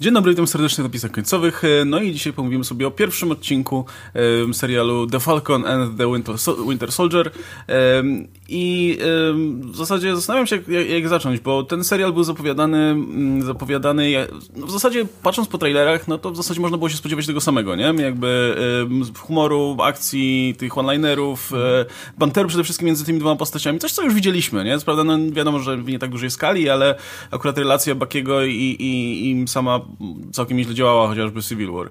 Dzień dobry, witam serdecznie na napisach końcowych. No i dzisiaj pomówimy sobie o pierwszym odcinku um, serialu The Falcon and the Winter, Winter Soldier. Um, I um, w zasadzie zastanawiam się, jak, jak, zacząć, bo ten serial był zapowiadany, zapowiadany no w zasadzie patrząc po trailerach, no to w zasadzie można było się spodziewać tego samego, nie? Jakby humoru, akcji, tych one-linerów, e, banteru przede wszystkim między tymi dwoma postaciami. Coś, co już widzieliśmy, nie? Prawda, no wiadomo, że w nie tak dużej skali, ale akurat relacja Bakiego i, i, i sama całkiem nieźle działała, chociażby Civil War.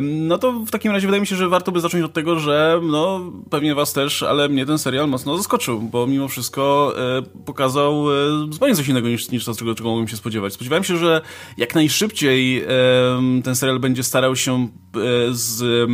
No to w takim razie wydaje mi się, że warto by zacząć od tego, że no pewnie was też, ale mnie ten serial mocno zaskoczył, bo mimo wszystko e, pokazał e, zupełnie coś innego niż, niż to, czego, czego mogłem się spodziewać. Spodziewałem się, że jak najszybciej ten serial będzie starał się e, z,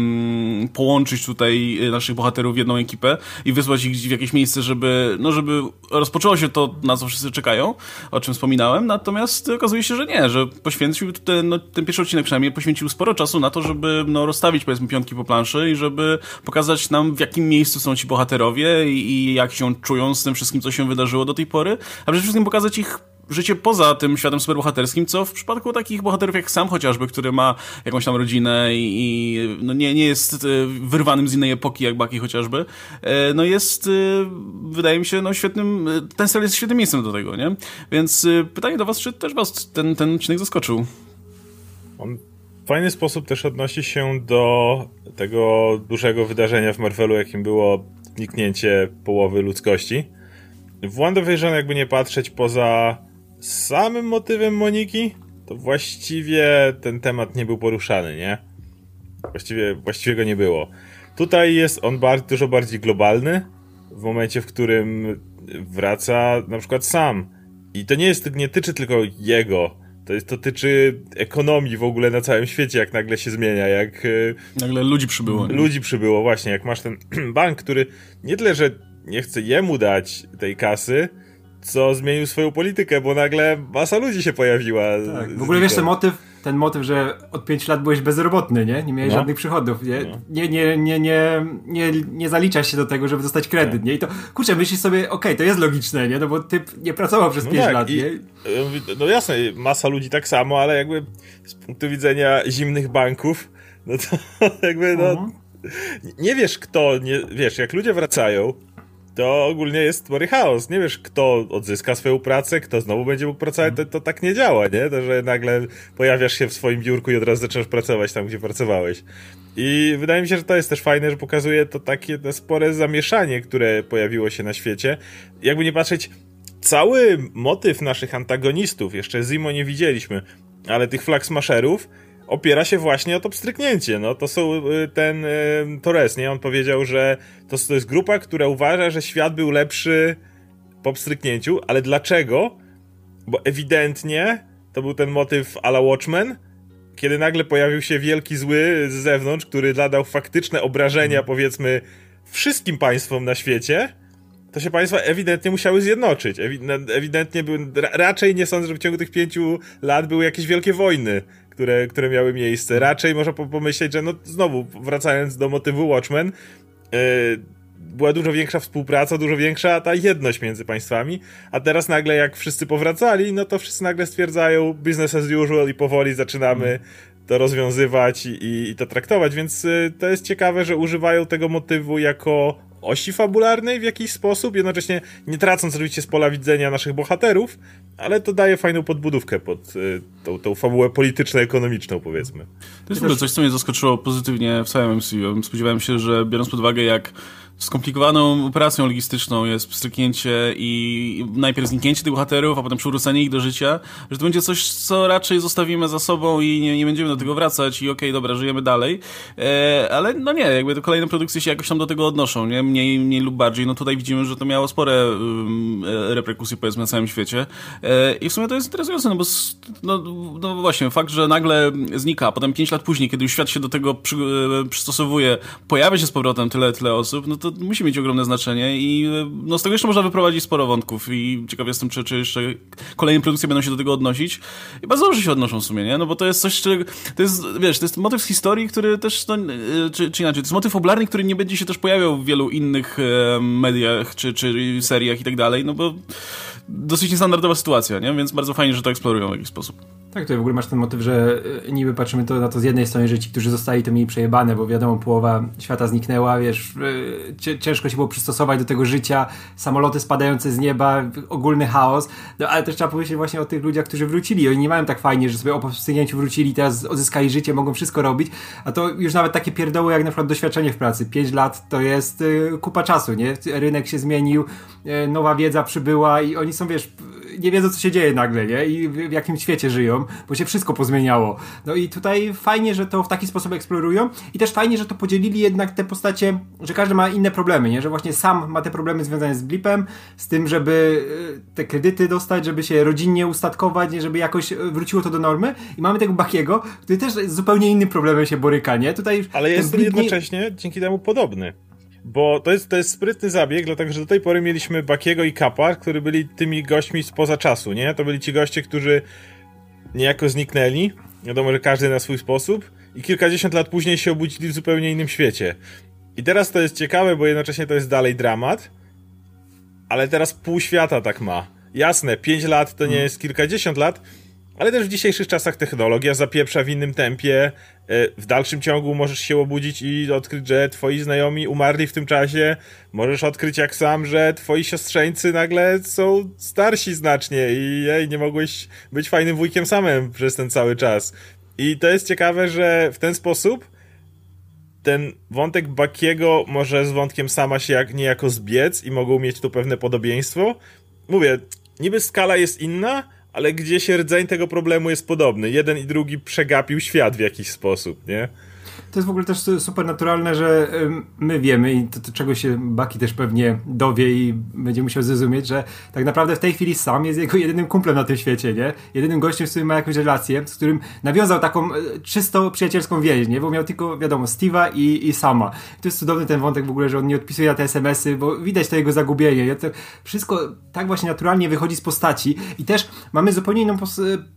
połączyć tutaj naszych bohaterów w jedną ekipę i wysłać ich w jakieś miejsce, żeby, no, żeby rozpoczęło się to, na co wszyscy czekają, o czym wspominałem, natomiast okazuje się, że nie, że poświęcił ten, no, ten pierwszy odcinek przynajmniej poświęcił sporo czasu na to, żeby no, rozstawić powiedzmy piątki po planszy i żeby pokazać nam w jakim miejscu są ci bohaterowie i, i jak się czują z tym wszystkim, co się wydarzyło do tej pory, a przede wszystkim pokazać ich życie poza tym światem superbohaterskim, co w przypadku takich bohaterów jak sam chociażby, który ma jakąś tam rodzinę i, i no nie, nie jest e, wyrwanym z innej epoki, jak Baki chociażby, e, no jest, e, wydaje mi się, no świetnym, ten serial jest świetnym miejscem do tego, nie? Więc pytanie do was, czy też was ten, ten odcinek zaskoczył? On w fajny sposób też odnosi się do tego dużego wydarzenia w Marvelu, jakim było zniknięcie połowy ludzkości. W WandaVision jakby nie patrzeć poza samym motywem Moniki, to właściwie ten temat nie był poruszany, nie? Właściwie, właściwie go nie było. Tutaj jest on bardzo, dużo bardziej globalny, w momencie, w którym wraca na przykład sam. I to nie jest, nie tyczy tylko jego, to jest, to tyczy ekonomii w ogóle na całym świecie, jak nagle się zmienia, jak... E, nagle ludzi przybyło. Nie? Ludzi przybyło, właśnie, jak masz ten bank, który nie tyle, że nie chce jemu dać tej kasy, co zmienił swoją politykę, bo nagle masa ludzi się pojawiła. Tak. W ogóle wiesz, ten motyw, ten motyw, że od 5 lat byłeś bezrobotny, nie? Nie miałeś no. żadnych przychodów, nie? No. Nie, nie, nie, nie, nie, nie zaliczasz się do tego, żeby dostać kredyt, tak. nie? I to, kurczę, myślisz sobie, okej, okay, to jest logiczne, nie? No bo ty nie pracował przez no 5 tak, lat, i, nie? No jasne, masa ludzi tak samo, ale jakby z punktu widzenia zimnych banków, no to jakby, no... Mhm. Nie wiesz kto, nie, wiesz, jak ludzie wracają, to ogólnie jest spory chaos. Nie wiesz, kto odzyska swoją pracę, kto znowu będzie mógł pracować, to, to tak nie działa, nie? To, że nagle pojawiasz się w swoim biurku i od razu zaczynasz pracować tam, gdzie pracowałeś. I wydaje mi się, że to jest też fajne, że pokazuje to takie spore zamieszanie, które pojawiło się na świecie. Jakby nie patrzeć, cały motyw naszych antagonistów, jeszcze Zimo nie widzieliśmy, ale tych flag smasherów, opiera się właśnie o to pstryknięcie. No, to są y, ten y, Torres, nie? On powiedział, że to, to jest grupa, która uważa, że świat był lepszy po pstryknięciu, ale dlaczego? Bo ewidentnie to był ten motyw ala Watchmen, kiedy nagle pojawił się wielki zły z zewnątrz, który zadał faktyczne obrażenia, hmm. powiedzmy, wszystkim państwom na świecie, to się państwa ewidentnie musiały zjednoczyć. Ewidentnie były, raczej nie sądzę, że w ciągu tych pięciu lat były jakieś wielkie wojny które, które miały miejsce. Raczej można pomyśleć, że no znowu, wracając do motywu Watchmen, yy, była dużo większa współpraca, dużo większa ta jedność między państwami, a teraz nagle jak wszyscy powracali, no to wszyscy nagle stwierdzają business as usual i powoli zaczynamy to rozwiązywać i, i to traktować, więc y, to jest ciekawe, że używają tego motywu jako osi fabularnej w jakiś sposób, jednocześnie nie tracąc oczywiście z pola widzenia naszych bohaterów, ale to daje fajną podbudówkę pod y, tą, tą fabułę polityczno-ekonomiczną, powiedzmy. To jest w ogóle coś, co mnie zaskoczyło pozytywnie w całym MCU. Spodziewałem się, że biorąc pod uwagę, jak skomplikowaną operacją logistyczną jest pstryknięcie i najpierw zniknięcie tych bohaterów, a potem przywrócenie ich do życia, że to będzie coś, co raczej zostawimy za sobą i nie, nie będziemy do tego wracać i okej, okay, dobra, żyjemy dalej. E, ale no nie, jakby to kolejne produkcje się jakoś tam do tego odnoszą, nie? Mniej, mniej lub bardziej. No tutaj widzimy, że to miało spore um, reperkusje powiedzmy na całym świecie. E, I w sumie to jest interesujące, no bo no, no właśnie, fakt, że nagle znika, a potem pięć lat później, kiedy już świat się do tego przy, e, przystosowuje, pojawia się z powrotem tyle, tyle osób, no to musi mieć ogromne znaczenie i no, z tego jeszcze można wyprowadzić sporo wątków i ciekaw jestem, czy, czy jeszcze kolejne produkcje będą się do tego odnosić. I bardzo dobrze się odnoszą w sumie, nie? No bo to jest coś, czy, to jest, wiesz, to jest motyw z historii, który też, no, czy, czy inaczej, to jest motyw popularny, który nie będzie się też pojawiał w wielu innych e, mediach, czy, czy seriach i tak dalej, no bo dosyć niestandardowa sytuacja, nie? Więc bardzo fajnie, że to eksplorują w jakiś sposób. Tak, tutaj w ogóle masz ten motyw, że e, niby patrzymy to na to z jednej strony, że ci, którzy zostali, to mieli przejebane, bo wiadomo, połowa świata zniknęła, wiesz, e, ciężko się było przystosować do tego życia, samoloty spadające z nieba, ogólny chaos, no ale też trzeba powiedzieć właśnie o tych ludziach, którzy wrócili. Oni nie mają tak fajnie, że sobie o powstanięciu wrócili, teraz odzyskali życie, mogą wszystko robić, a to już nawet takie pierdoły jak na przykład doświadczenie w pracy. Pięć lat to jest e, kupa czasu, nie? Rynek się zmienił, nowa wiedza przybyła i oni są, wiesz, nie wiedzą, co się dzieje nagle, nie? I w jakim świecie żyją, bo się wszystko pozmieniało. No i tutaj fajnie, że to w taki sposób eksplorują i też fajnie, że to podzielili jednak te postacie, że każdy ma inne problemy, nie? Że właśnie sam ma te problemy związane z blipem, z tym, żeby e, te kredyty dostać, żeby się rodzinnie ustatkować, nie? żeby jakoś wróciło to do normy i mamy tego Bakiego, który też z zupełnie innym problemem się boryka, nie? Tutaj Ale jest jednocześnie nie... dzięki temu podobny. Bo to jest, to jest sprytny zabieg, dlatego że do tej pory mieliśmy Bakiego i Kapa, którzy byli tymi gośćmi spoza czasu, nie? To byli ci goście, którzy niejako zniknęli, wiadomo, że każdy na swój sposób, i kilkadziesiąt lat później się obudzili w zupełnie innym świecie. I teraz to jest ciekawe, bo jednocześnie to jest dalej dramat, ale teraz pół świata tak ma. Jasne, pięć lat to nie jest kilkadziesiąt lat, ale też w dzisiejszych czasach technologia zapieprza w innym tempie. E, w dalszym ciągu możesz się obudzić i odkryć, że twoi znajomi umarli w tym czasie. Możesz odkryć jak sam, że twoi siostrzeńcy nagle są starsi znacznie i jej, nie mogłeś być fajnym wujkiem samym przez ten cały czas. I to jest ciekawe, że w ten sposób ten wątek Bakiego może z wątkiem sama się jak, niejako zbiec i mogą mieć tu pewne podobieństwo. Mówię, niby skala jest inna, ale gdzieś rdzeń tego problemu jest podobny. Jeden i drugi przegapił świat w jakiś sposób, nie? To jest w ogóle też super naturalne, że my wiemy i to, to czego się Baki też pewnie dowie i będzie musiał zrozumieć, że tak naprawdę w tej chwili sam jest jego jedynym kumplem na tym świecie, nie? Jedynym gościem, z którym ma jakąś relację, z którym nawiązał taką e, czysto przyjacielską więź, nie? Bo miał tylko, wiadomo, Steve'a i, i Sama. I to jest cudowny ten wątek w ogóle, że on nie odpisuje na te smsy, bo widać to jego zagubienie. Nie? To wszystko tak właśnie naturalnie wychodzi z postaci i też mamy zupełnie inną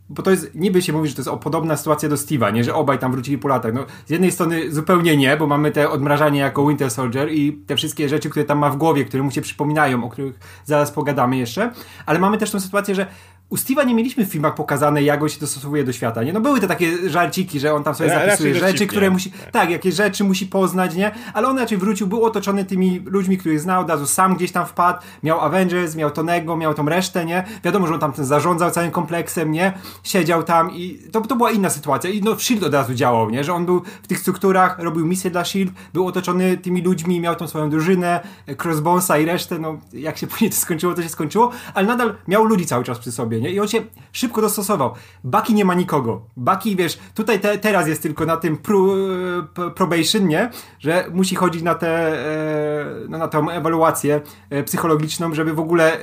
bo to jest, niby się mówi, że to jest podobna sytuacja do Steve'a, nie? Że obaj tam wrócili po latach. No, z jednej strony zupełnie nie, bo mamy te odmrażanie jako Winter Soldier i te wszystkie rzeczy, które tam ma w głowie, które mu się przypominają, o których zaraz pogadamy jeszcze, ale mamy też tą sytuację, że u Steve'a nie mieliśmy w filmach pokazane, jak on się dostosowuje do świata, nie? No były te takie żarciki, że on tam sobie ja, zapisuje rzeczy, które musi, tak. tak, jakieś rzeczy musi poznać, nie? Ale on raczej wrócił, był otoczony tymi ludźmi, których znał, od razu sam gdzieś tam wpadł, miał Avengers, miał Tonego, miał tą resztę, nie? Wiadomo, że on tam ten zarządzał całym kompleksem, nie? Siedział tam i to, to była inna sytuacja i no SHIELD od razu działał, nie? Że on był w tych strukturach, robił misje dla SHIELD, był otoczony tymi ludźmi, miał tą swoją drużynę, Crossbonesa i resztę, no jak się później to skończyło, to się skończyło, ale nadal miał ludzi cały czas przy sobie, nie? I on się szybko dostosował. Baki nie ma nikogo. Baki, wiesz, tutaj te, teraz jest tylko na tym pro, probation, nie? Że musi chodzić na tę e, no, na tą ewaluację e, psychologiczną, żeby w ogóle e,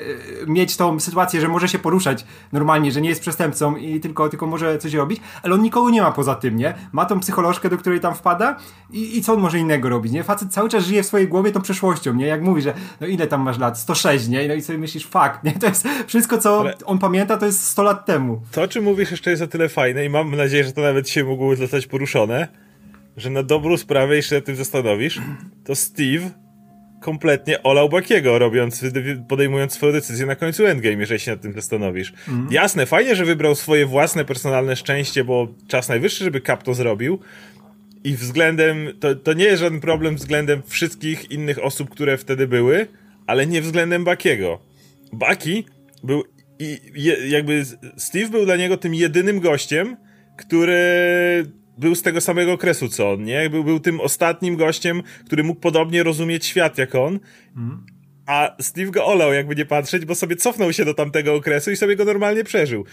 mieć tą sytuację, że może się poruszać normalnie, że nie jest przestępcą i tylko, tylko może coś robić, ale on nikogo nie ma poza tym, nie? Ma tą psycholożkę, do której tam wpada i, i co on może innego robić, nie? Facet cały czas żyje w swojej głowie tą przeszłością, nie? Jak mówi, że no ile tam masz lat? 106, nie? No i sobie myślisz, fakt, nie? To jest wszystko, co ale... on pamięta, to jest 100 lat temu. To, o czym mówisz, jeszcze jest o tyle fajne i mam nadzieję, że to nawet się mogło zostać poruszone, że na dobrą sprawę, jeśli się tym zastanowisz, to Steve kompletnie olał Bakiego, robiąc, podejmując swoją decyzję na końcu Endgame, jeżeli się nad tym zastanowisz. Mm. Jasne, fajnie, że wybrał swoje własne personalne szczęście, bo czas najwyższy, żeby Cap to zrobił. I względem, to, to nie jest żaden problem względem wszystkich innych osób, które wtedy były, ale nie względem Bakiego. Baki był i je, jakby Steve był dla niego tym jedynym gościem, który był z tego samego okresu co on, nie? Był, był tym ostatnim gościem, który mógł podobnie rozumieć świat jak on. Mm. A Steve go olał, jakby nie patrzeć, bo sobie cofnął się do tamtego okresu i sobie go normalnie przeżył.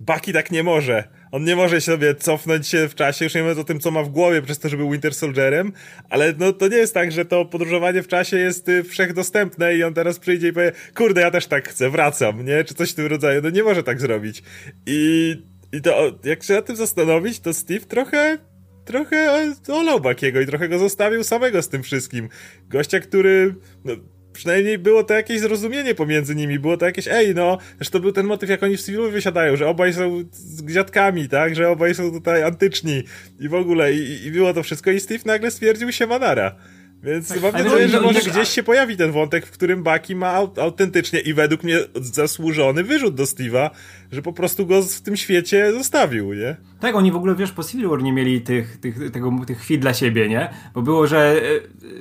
Bucky tak nie może. On nie może sobie cofnąć się w czasie, już nie mówiąc o tym, co ma w głowie przez to, że był Winter Soldierem, ale no to nie jest tak, że to podróżowanie w czasie jest y, wszechdostępne i on teraz przyjdzie i powie, kurde, ja też tak chcę, wracam, nie? Czy coś w tym rodzaju. No nie może tak zrobić. I, i to, jak się nad tym zastanowić, to Steve trochę trochę olał Bakiego i trochę go zostawił samego z tym wszystkim. Gościa, który no, przynajmniej było to jakieś zrozumienie pomiędzy nimi, było to jakieś, ej no, że to był ten motyw, jak oni w Civilu wysiadają, że obaj są z dziadkami, tak, że obaj są tutaj antyczni i w ogóle, i, i było to wszystko i Steve nagle stwierdził się Manara. Więc tak, mam nadzieję, że może gdzieś się pojawi ten wątek, w którym Baki ma autentycznie i według mnie zasłużony wyrzut do Steve'a, że po prostu go w tym świecie zostawił, nie? Tak, oni w ogóle, wiesz, po Civil War nie mieli tych, tych, tego, tych chwil dla siebie, nie? Bo było, że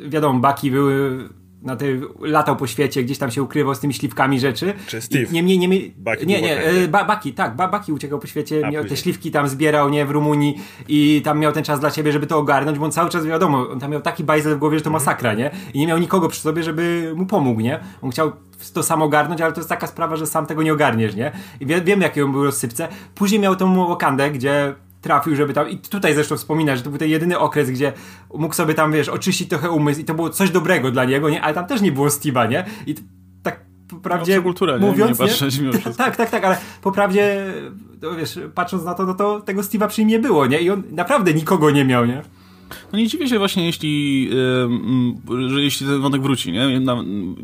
e, wiadomo, Baki były na tej, latał po świecie, gdzieś tam się ukrywał z tymi śliwkami rzeczy. Czy Steve? nie, nie, nie, Bucky nie, nie, e, ba, Baki, tak, ba, Baki uciekał po świecie, miał te śliwki tam zbierał, nie, w Rumunii i tam miał ten czas dla siebie, żeby to ogarnąć, bo on cały czas, wiadomo, on tam miał taki bajzel w głowie, że to mhm. masakra, nie? I nie miał nikogo przy sobie, żeby mu pomógł, nie? On chciał to samo ogarnąć, ale to jest taka sprawa, że sam tego nie ogarniesz, nie? I wie, wiem, jakie on był rozsypce. Później miał tą Wakandę, gdzie trafił, żeby tam. I tutaj zresztą wspomina, że to był ten jedyny okres, gdzie mógł sobie tam, wiesz, oczyścić trochę umysł i to było coś dobrego dla niego, nie? Ale tam też nie było Steve'a, nie? I tak prawdzie no, kultura, mówiąc, nie? nie? tak, tak, tak, ale po prawdzie, to wiesz, patrząc na to, no to tego Steve'a przy nim nie było, nie? I on naprawdę nikogo nie miał, nie? No nie dziwię się właśnie, jeśli, że jeśli ten wątek wróci, nie?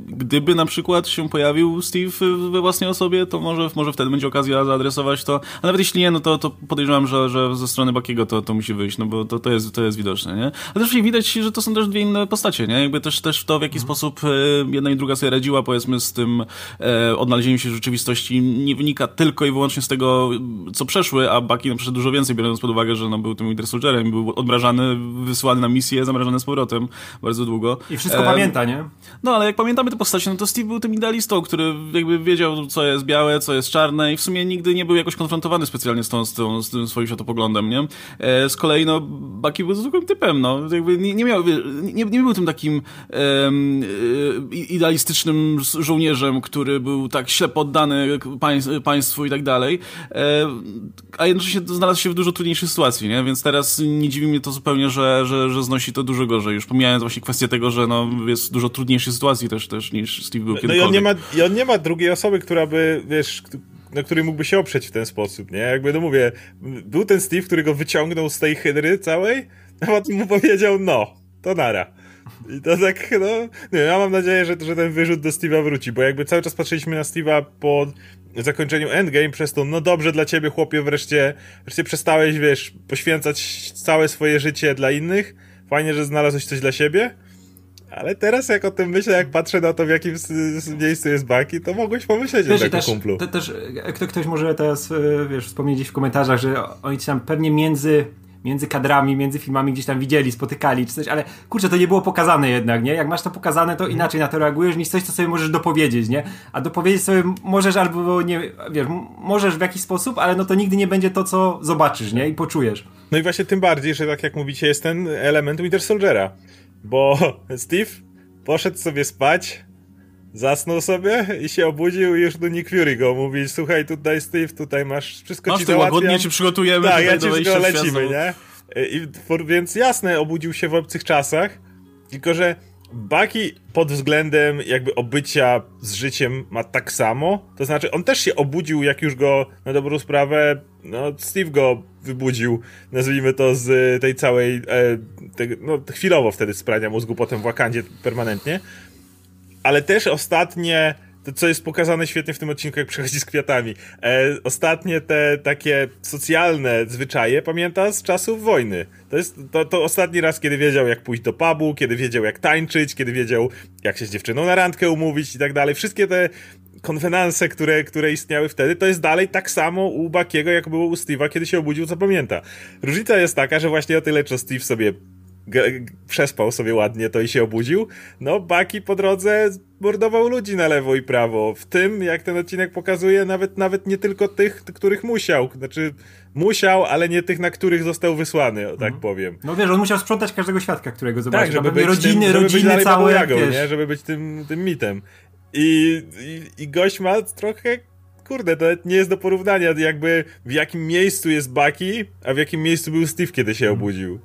Gdyby na przykład się pojawił Steve we własnej osobie, to może, może wtedy będzie okazja zaadresować to, a nawet jeśli nie, no to, to podejrzewam, że, że ze strony Bakiego to, to musi wyjść, no bo to, to, jest, to jest widoczne, nie? Ale też widać, że to są też dwie inne postacie, nie? Jakby też, też to, w jaki mhm. sposób e, jedna i druga sobie radziła, powiedzmy, z tym e, odnalezieniem się rzeczywistości nie wynika tylko i wyłącznie z tego, co przeszły, a Baki no, przeszedł dużo więcej, biorąc pod uwagę, że no, był tym Winter Soldierem, był odmrażany wysłany na misję, zamrażany z powrotem bardzo długo. I wszystko e, pamięta, nie? No, ale jak pamiętamy te postacie, no to Steve był tym idealistą, który jakby wiedział, co jest białe, co jest czarne i w sumie nigdy nie był jakoś konfrontowany specjalnie z, tą, z, tą, z tym swoim światopoglądem, nie? E, z kolei, no, Bucky był zwykłym typem, no. Jakby nie, nie miał, nie, nie był tym takim um, idealistycznym żołnierzem, który był tak ślepo oddany państwu i tak dalej, e, a jednocześnie znalazł się w dużo trudniejszej sytuacji, nie? Więc teraz nie dziwi mnie to zupełnie, że, że, że znosi to dużo gorzej. Już pomijając właśnie kwestię tego, że no, jest dużo trudniejszej sytuacji też, też niż Steve był no, kiedykolwiek. No i on, nie ma, i on nie ma drugiej osoby, która by, wiesz, na której mógłby się oprzeć w ten sposób, nie? Jakby, no mówię, był ten Steve, który go wyciągnął z tej hydry całej, a potem mu powiedział, no, to nara. I to tak, no, nie, ja mam nadzieję, że, że ten wyrzut do Steve'a wróci, bo jakby cały czas patrzyliśmy na Steve'a po zakończeniu Endgame przez to, no dobrze dla ciebie chłopie, wreszcie, wreszcie przestałeś, wiesz, poświęcać całe swoje życie dla innych, fajnie, że znalazłeś coś dla siebie, ale teraz jak o tym myślę, jak patrzę na to, w jakim miejscu jest Baki, to mogłeś pomyśleć wiesz, o takim kumplu. To, też ktoś może teraz, e, wiesz, wspomnieć w komentarzach, że oni tam pewnie między między kadrami, między filmami gdzieś tam widzieli, spotykali czy coś, ale kurczę, to nie było pokazane jednak, nie? Jak masz to pokazane, to mhm. inaczej na to reagujesz niż coś, co sobie możesz dopowiedzieć, nie? A dopowiedzieć sobie możesz albo nie, wiesz, możesz w jakiś sposób, ale no to nigdy nie będzie to, co zobaczysz, nie? I poczujesz. No i właśnie tym bardziej, że tak jak mówicie, jest ten element Winter Soldiera, bo Steve poszedł sobie spać, Zasnął sobie i się obudził i już do Nick Fury go mówi, słuchaj, tutaj Steve, tutaj masz wszystko masz ci załatwiam. łagodnie ci przygotujemy. Tak, ja ci wszystko lecimy, nie? I, więc jasne, obudził się w obcych czasach, tylko że Bucky pod względem jakby obycia z życiem ma tak samo. To znaczy, on też się obudził, jak już go na dobrą sprawę, no, Steve go wybudził, nazwijmy to z tej całej, e, te, no, chwilowo wtedy z prania mózgu, potem w Wakandzie permanentnie ale też ostatnie, to co jest pokazane świetnie w tym odcinku, jak przychodzi z kwiatami, e, ostatnie te takie socjalne zwyczaje pamięta z czasów wojny. To jest to, to ostatni raz, kiedy wiedział, jak pójść do pubu, kiedy wiedział, jak tańczyć, kiedy wiedział, jak się z dziewczyną na randkę umówić i tak dalej. Wszystkie te konwenanse, które, które istniały wtedy, to jest dalej tak samo u Bakiego, jak było u Steve'a, kiedy się obudził, co pamięta. Różnica jest taka, że właśnie o tyle, co Steve sobie przespał sobie ładnie to i się obudził. No, Baki po drodze mordował ludzi na lewo i prawo. W tym, jak ten odcinek pokazuje, nawet, nawet nie tylko tych, których musiał. Znaczy, musiał, ale nie tych, na których został wysłany, tak mhm. powiem. No wiesz, on musiał sprzątać każdego świadka, którego zobaczył. Tak, żeby być rodziny, tym, żeby rodziny całe, jagą, nie? Żeby być tym, tym mitem. I, i, I gość ma trochę kurde, to nie jest do porównania, jakby w jakim miejscu jest Bucky, a w jakim miejscu był Steve, kiedy się obudził.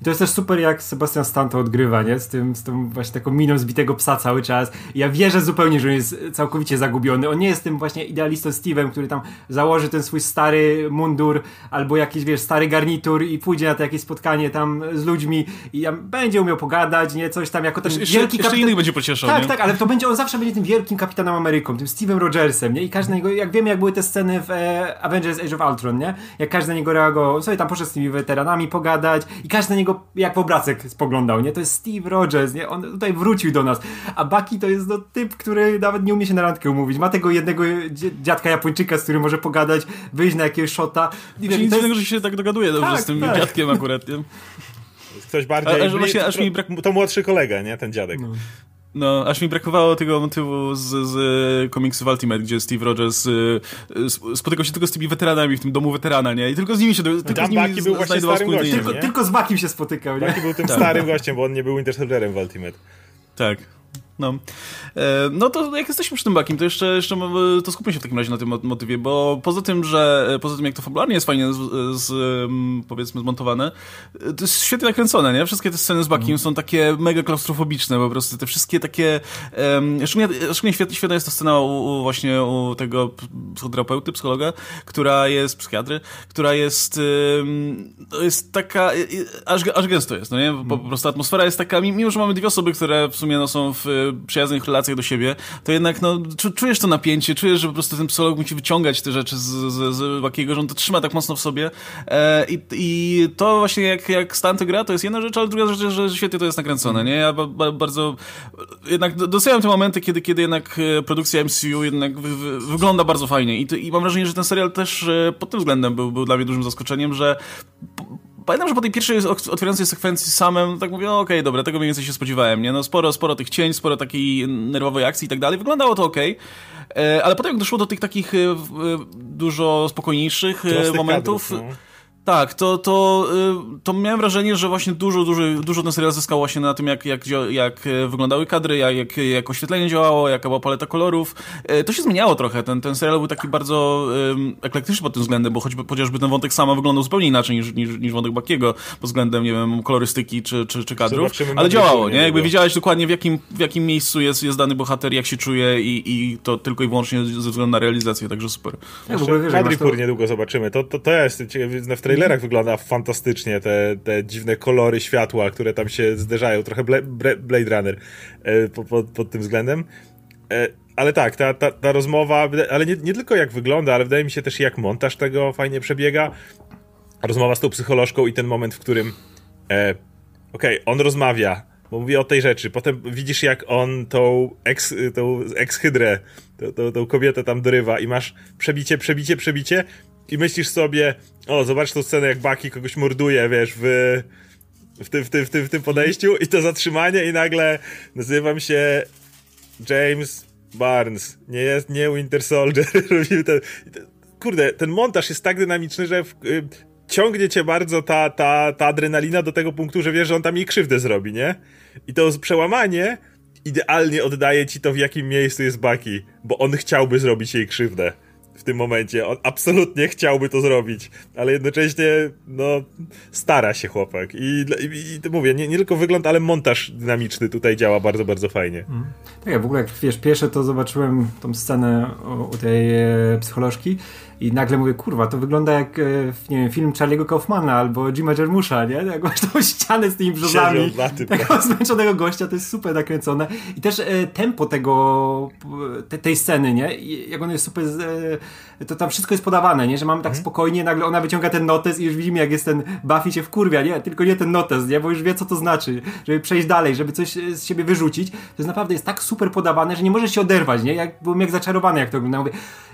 I to jest też super, jak Sebastian Stan to odgrywa, nie? Z tym, z tą właśnie taką miną zbitego psa cały czas. I ja wierzę zupełnie, że on jest całkowicie zagubiony. On nie jest tym właśnie idealistą Steve'em, który tam założy ten swój stary mundur albo jakiś, wiesz, stary garnitur i pójdzie na to jakieś spotkanie tam z ludźmi i będzie umiał pogadać, nie? Coś tam jako ten jeszcze, wielki kapitan... innych będzie pocieszał, Tak, nie? tak, ale to będzie, on zawsze będzie tym wielkim kapitanem Ameryką, tym Steve'em Rogersem, nie? I każdy na niego, jak wiemy, jak były te sceny w e, Avengers Age of Ultron, nie? Jak każdy na niego reagował, sobie tam poszedł z tymi weteranami pogadać i każdy na niego niego jak w obrazek spoglądał, nie? To jest Steve Rogers, nie? On tutaj wrócił do nas. A Bucky to jest no, typ, który nawet nie umie się na randkę umówić. Ma tego jednego dziadka Japończyka, z którym może pogadać, wyjść na jakiegoś shota. I nic jest... że się tak dogaduje dobrze tak, z tym tak. dziadkiem akurat, nie? Ktoś bardziej... A, a, właśnie, aż mi brak... To młodszy kolega, nie? Ten dziadek. No. No, aż mi brakowało tego motywu z, z komiksów Ultimate, gdzie Steve Rogers y, y, spotykał się tylko z tymi weteranami w tym domu weterana, nie? I tylko z nimi się tylko z nimi był właśnie starym gościem, tylko, tylko, z Bakim się spotykał, nie? Baki był tym tak. starym gościem, bo on nie był Winter Soldierem w Ultimate. Tak. No. E, no to jak jesteśmy przy tym bakim, to jeszcze, jeszcze to skupmy się w takim razie na tym motywie, bo poza tym, że poza tym jak to fabularnie jest fajnie z, z, powiedzmy zmontowane, to jest świetnie nakręcone, nie? Wszystkie te sceny z bakim mm. są takie mega klaustrofobiczne po prostu, te wszystkie takie um, szczególnie, szczególnie świetna, świetna jest ta scena u, u, właśnie u tego psychoterapeuty, psychologa, która jest, psychiatry, która jest um, jest taka aż, aż gęsto jest, no nie? Po, po prostu atmosfera jest taka, mimo że mamy dwie osoby, które w sumie no, są w przyjaznych relacjach do siebie, to jednak no, czujesz to napięcie, czujesz, że po prostu ten psycholog musi wyciągać te rzeczy z, z, z Wakiego, że on to trzyma tak mocno w sobie e, i, i to właśnie jak, jak Stan to gra, to jest jedna rzecz, ale druga rzecz, że świetnie to jest nakręcone, nie? Ja ba, ba, bardzo jednak doceniam te momenty, kiedy, kiedy jednak e, produkcja MCU jednak wy, wy, wygląda bardzo fajnie I, i mam wrażenie, że ten serial też e, pod tym względem był, był dla mnie dużym zaskoczeniem, że pamiętam, że po tej pierwszej otwierającej sekwencji samym tak mówię, okej, okay, dobra, tego mniej więcej się spodziewałem, nie? No sporo, sporo tych cień, sporo takiej nerwowej akcji i tak dalej. Wyglądało to okej. Okay. Ale potem jak doszło do tych takich e, e, dużo spokojniejszych e, momentów... Kadrów, no tak, to, to, y, to miałem wrażenie, że właśnie dużo, dużo, dużo ten serial zyskał właśnie na tym, jak, jak, jak e, wyglądały kadry, jak, jak oświetlenie działało, jaka była paleta kolorów. E, to się zmieniało trochę. Ten, ten serial był taki bardzo um, eklektyczny pod tym względem, bo choćby, chociażby ten wątek sama wyglądał zupełnie inaczej niż, niż, niż wątek Bakiego pod względem, nie wiem, kolorystyki czy, czy, czy kadrów. Ale działało, nie? Jakby wiedziałeś dokładnie w jakim, w jakim miejscu jest, jest dany bohater, jak się czuje i, i to tylko i wyłącznie ze względu na realizację, także super. Ja, w ogóle wiesz, niedługo zobaczymy. To, to, to jest, w trailerach wygląda fantastycznie, te, te dziwne kolory światła, które tam się zderzają, trochę Blade Runner e, pod, pod tym względem. E, ale tak, ta, ta, ta rozmowa, ale nie, nie tylko jak wygląda, ale wydaje mi się też jak montaż tego fajnie przebiega. Rozmowa z tą psycholożką i ten moment, w którym e, okej, okay, on rozmawia, bo mówi o tej rzeczy. Potem widzisz, jak on tą ex, tą ex-hydrę, tą, tą, tą kobietę tam dorywa i masz przebicie, przebicie, przebicie i myślisz sobie, o, zobacz tą scenę, jak Baki kogoś morduje, wiesz, w, w, tym, w, tym, w, tym, w tym podejściu i to zatrzymanie i nagle nazywam się James Barnes, nie jest, nie Winter Soldier, ten, kurde, ten montaż jest tak dynamiczny, że w, y, ciągnie cię bardzo ta, ta, ta adrenalina do tego punktu, że wiesz, że on tam jej krzywdę zrobi, nie? I to przełamanie idealnie oddaje ci to, w jakim miejscu jest Baki, bo on chciałby zrobić jej krzywdę w tym momencie. On absolutnie chciałby to zrobić, ale jednocześnie, no, stara się chłopak. I, i, i mówię, nie, nie, tylko wygląd, ale montaż dynamiczny tutaj działa bardzo, bardzo fajnie. Mm. Tak, ja w ogóle jak wiesz, pierwsze to zobaczyłem tą scenę u tej e, psycholożki i nagle mówię, kurwa, to wygląda jak, e, nie wiem, film Charlie'ego Kaufmana albo Jima Jarmusza, nie? Jak masz tą ścianę z tymi brzozami, tego zmęczonego gościa, to jest super nakręcone. I też e, tempo tego, te, tej sceny, nie? I jak on jest super, e, to tam wszystko jest podawane, nie? Że mamy tak mhm. spokojnie, nagle ona wyciąga ten notes i już widzimy, jak jest ten Buffy się wkurwia, nie? Tylko nie ten notes, nie? Bo już wie, co to znaczy, żeby przejść dalej, żeby coś z siebie wyrzucić. To jest naprawdę jest tak super podawane, że nie możesz się oderwać, nie? Jak, byłem jak zaczarowany, jak to oglądałem.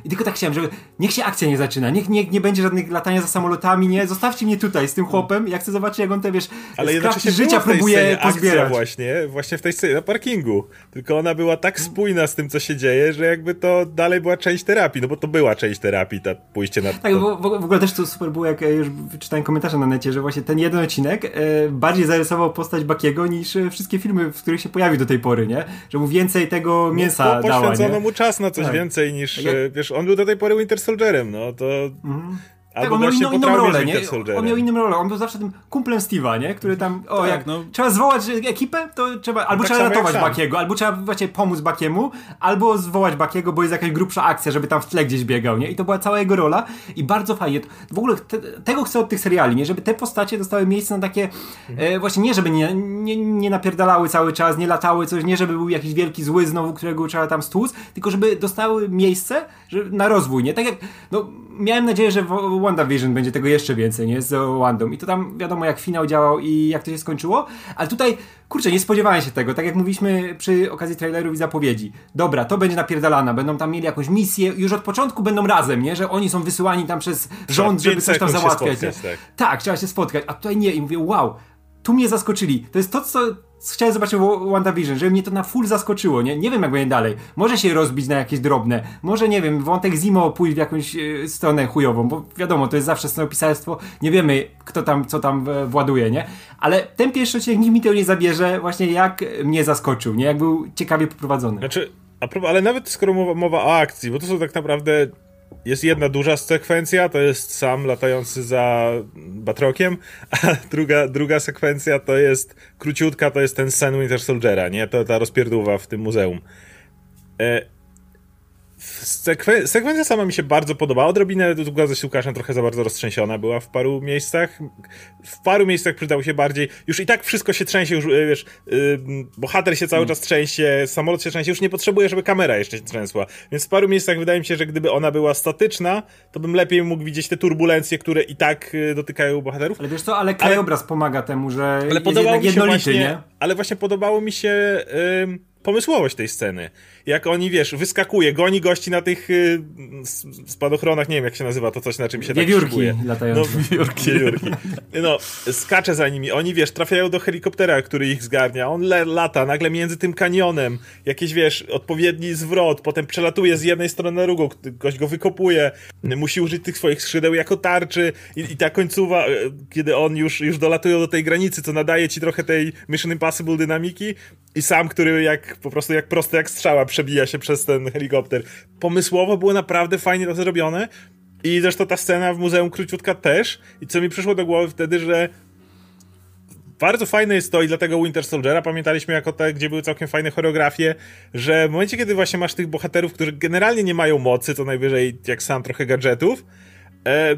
I tylko tak chciałem, żeby niech się akcja nie zaczyna, niech, niech nie będzie żadnych latania za samolotami, nie, zostawcie mnie tutaj z tym chłopem, ja chcę zobaczyć, jak on te, wiesz, Ale jednocześnie życia próbuje pozbierać. właśnie, właśnie w tej scenie, na parkingu, tylko ona była tak spójna z tym, co się dzieje, że jakby to dalej była część terapii, no bo to była część terapii, ta pójście na... Tak, w, w ogóle też to super było, jak już czytałem komentarze na necie, że właśnie ten jeden odcinek e, bardziej zarysował postać Bakiego niż e, wszystkie filmy, w których się pojawił do tej pory, nie? Że mu więcej tego no, mięsa no, dała, Poświęcono mu czas na coś tak. więcej niż, ja... E, wiesz, on był do tej pory Winter Soldierem, no to... Mhm. Albo tak, on miał inną, inną rolę, nie? On miał inną rolę, on był zawsze tym kumplem Steve'a, nie? Który tam, o tak, jak no. trzeba zwołać ekipę, to trzeba, albo tak trzeba ratować Bakiego, albo trzeba właśnie pomóc Bakiemu, albo zwołać Bakiego, bo jest jakaś grubsza akcja, żeby tam w tle gdzieś biegał, nie? I to była cała jego rola i bardzo fajnie. W ogóle te, tego chcę od tych seriali, nie? Żeby te postacie dostały miejsce na takie, e, właśnie nie, żeby nie, nie, nie napierdalały cały czas, nie latały coś, nie żeby był jakiś wielki zły znowu, którego trzeba tam stłuc, tylko żeby dostały miejsce że, na rozwój, nie? Tak jak, no, miałem nadzieję, że WandaVision będzie tego jeszcze więcej, nie? Z Wandą. I to tam wiadomo jak finał działał i jak to się skończyło, ale tutaj, kurczę, nie spodziewałem się tego. Tak jak mówiliśmy przy okazji trailerów i zapowiedzi. Dobra, to będzie napierdalana, będą tam mieli jakąś misję, już od początku będą razem, nie? Że oni są wysyłani tam przez rząd, żeby coś tam załatwiać. Spotkać, tak. tak, trzeba się spotkać, a tutaj nie. I mówię, wow, tu mnie zaskoczyli. To jest to, co chciałem zobaczyć WandaVision, żeby mnie to na full zaskoczyło, nie? Nie wiem, jak będzie dalej. Może się rozbić na jakieś drobne. Może, nie wiem, wątek Zimo pójść w jakąś e, stronę chujową, bo wiadomo, to jest zawsze scenopisarstwo. Nie wiemy, kto tam, co tam e, właduje, nie? Ale ten pierwszy odcinek nikt mi tego nie zabierze, właśnie jak mnie zaskoczył, nie? Jak był ciekawie poprowadzony. Znaczy, ale nawet skoro mowa, mowa o akcji, bo to są tak naprawdę jest jedna duża sekwencja, to jest sam latający za Batrokiem, a druga, druga sekwencja to jest króciutka, to jest ten sen Winter Soldiera, nie? To ta rozpierdówa w tym muzeum. E, sekwen sekwencja sama mi się bardzo podobała. Odrobinę, tu zgadzam się Łukaszem, trochę za bardzo roztrzęsiona była w paru miejscach. W paru miejscach przydał się bardziej. Już i tak wszystko się trzęsie, już e, wiesz, yy, bohater się cały mm. czas trzęsie, samolot się trzęsie, już nie potrzebuje, żeby kamera jeszcze się trzęsła. Więc w paru miejscach wydaje mi się, że gdyby ona była statyczna, to bym lepiej mógł widzieć te turbulencje, które i tak e, dotykają bohaterów. Ale wiesz co, ale krajobraz ale, pomaga temu, że ale jest podobało mi się właśnie, nie? Ale właśnie podobało mi się... Yy, pomysłowość tej sceny. Jak oni, wiesz, wyskakuje, goni gości na tych y, spadochronach, nie wiem jak się nazywa to coś, na czym się wiewiórki tak latające. No, wiewiórki. wiewiórki. No, skacze za nimi. Oni, wiesz, trafiają do helikoptera, który ich zgarnia. On lata nagle między tym kanionem. Jakiś, wiesz, odpowiedni zwrot. Potem przelatuje z jednej strony na drugą. Gość go wykopuje. Musi użyć tych swoich skrzydeł jako tarczy. I, i ta końcowa, e, kiedy on już, już dolatują do tej granicy, co nadaje ci trochę tej Mission Impossible dynamiki. I sam, który jak po prostu jak prosto jak strzała przebija się przez ten helikopter. Pomysłowo było naprawdę fajnie to zrobione. I zresztą ta scena w Muzeum Króciutka też. I co mi przyszło do głowy wtedy, że bardzo fajne jest to i dlatego Winter Soldiera pamiętaliśmy jako te, gdzie były całkiem fajne choreografie, że w momencie, kiedy właśnie masz tych bohaterów, którzy generalnie nie mają mocy, to najwyżej jak sam trochę gadżetów, e,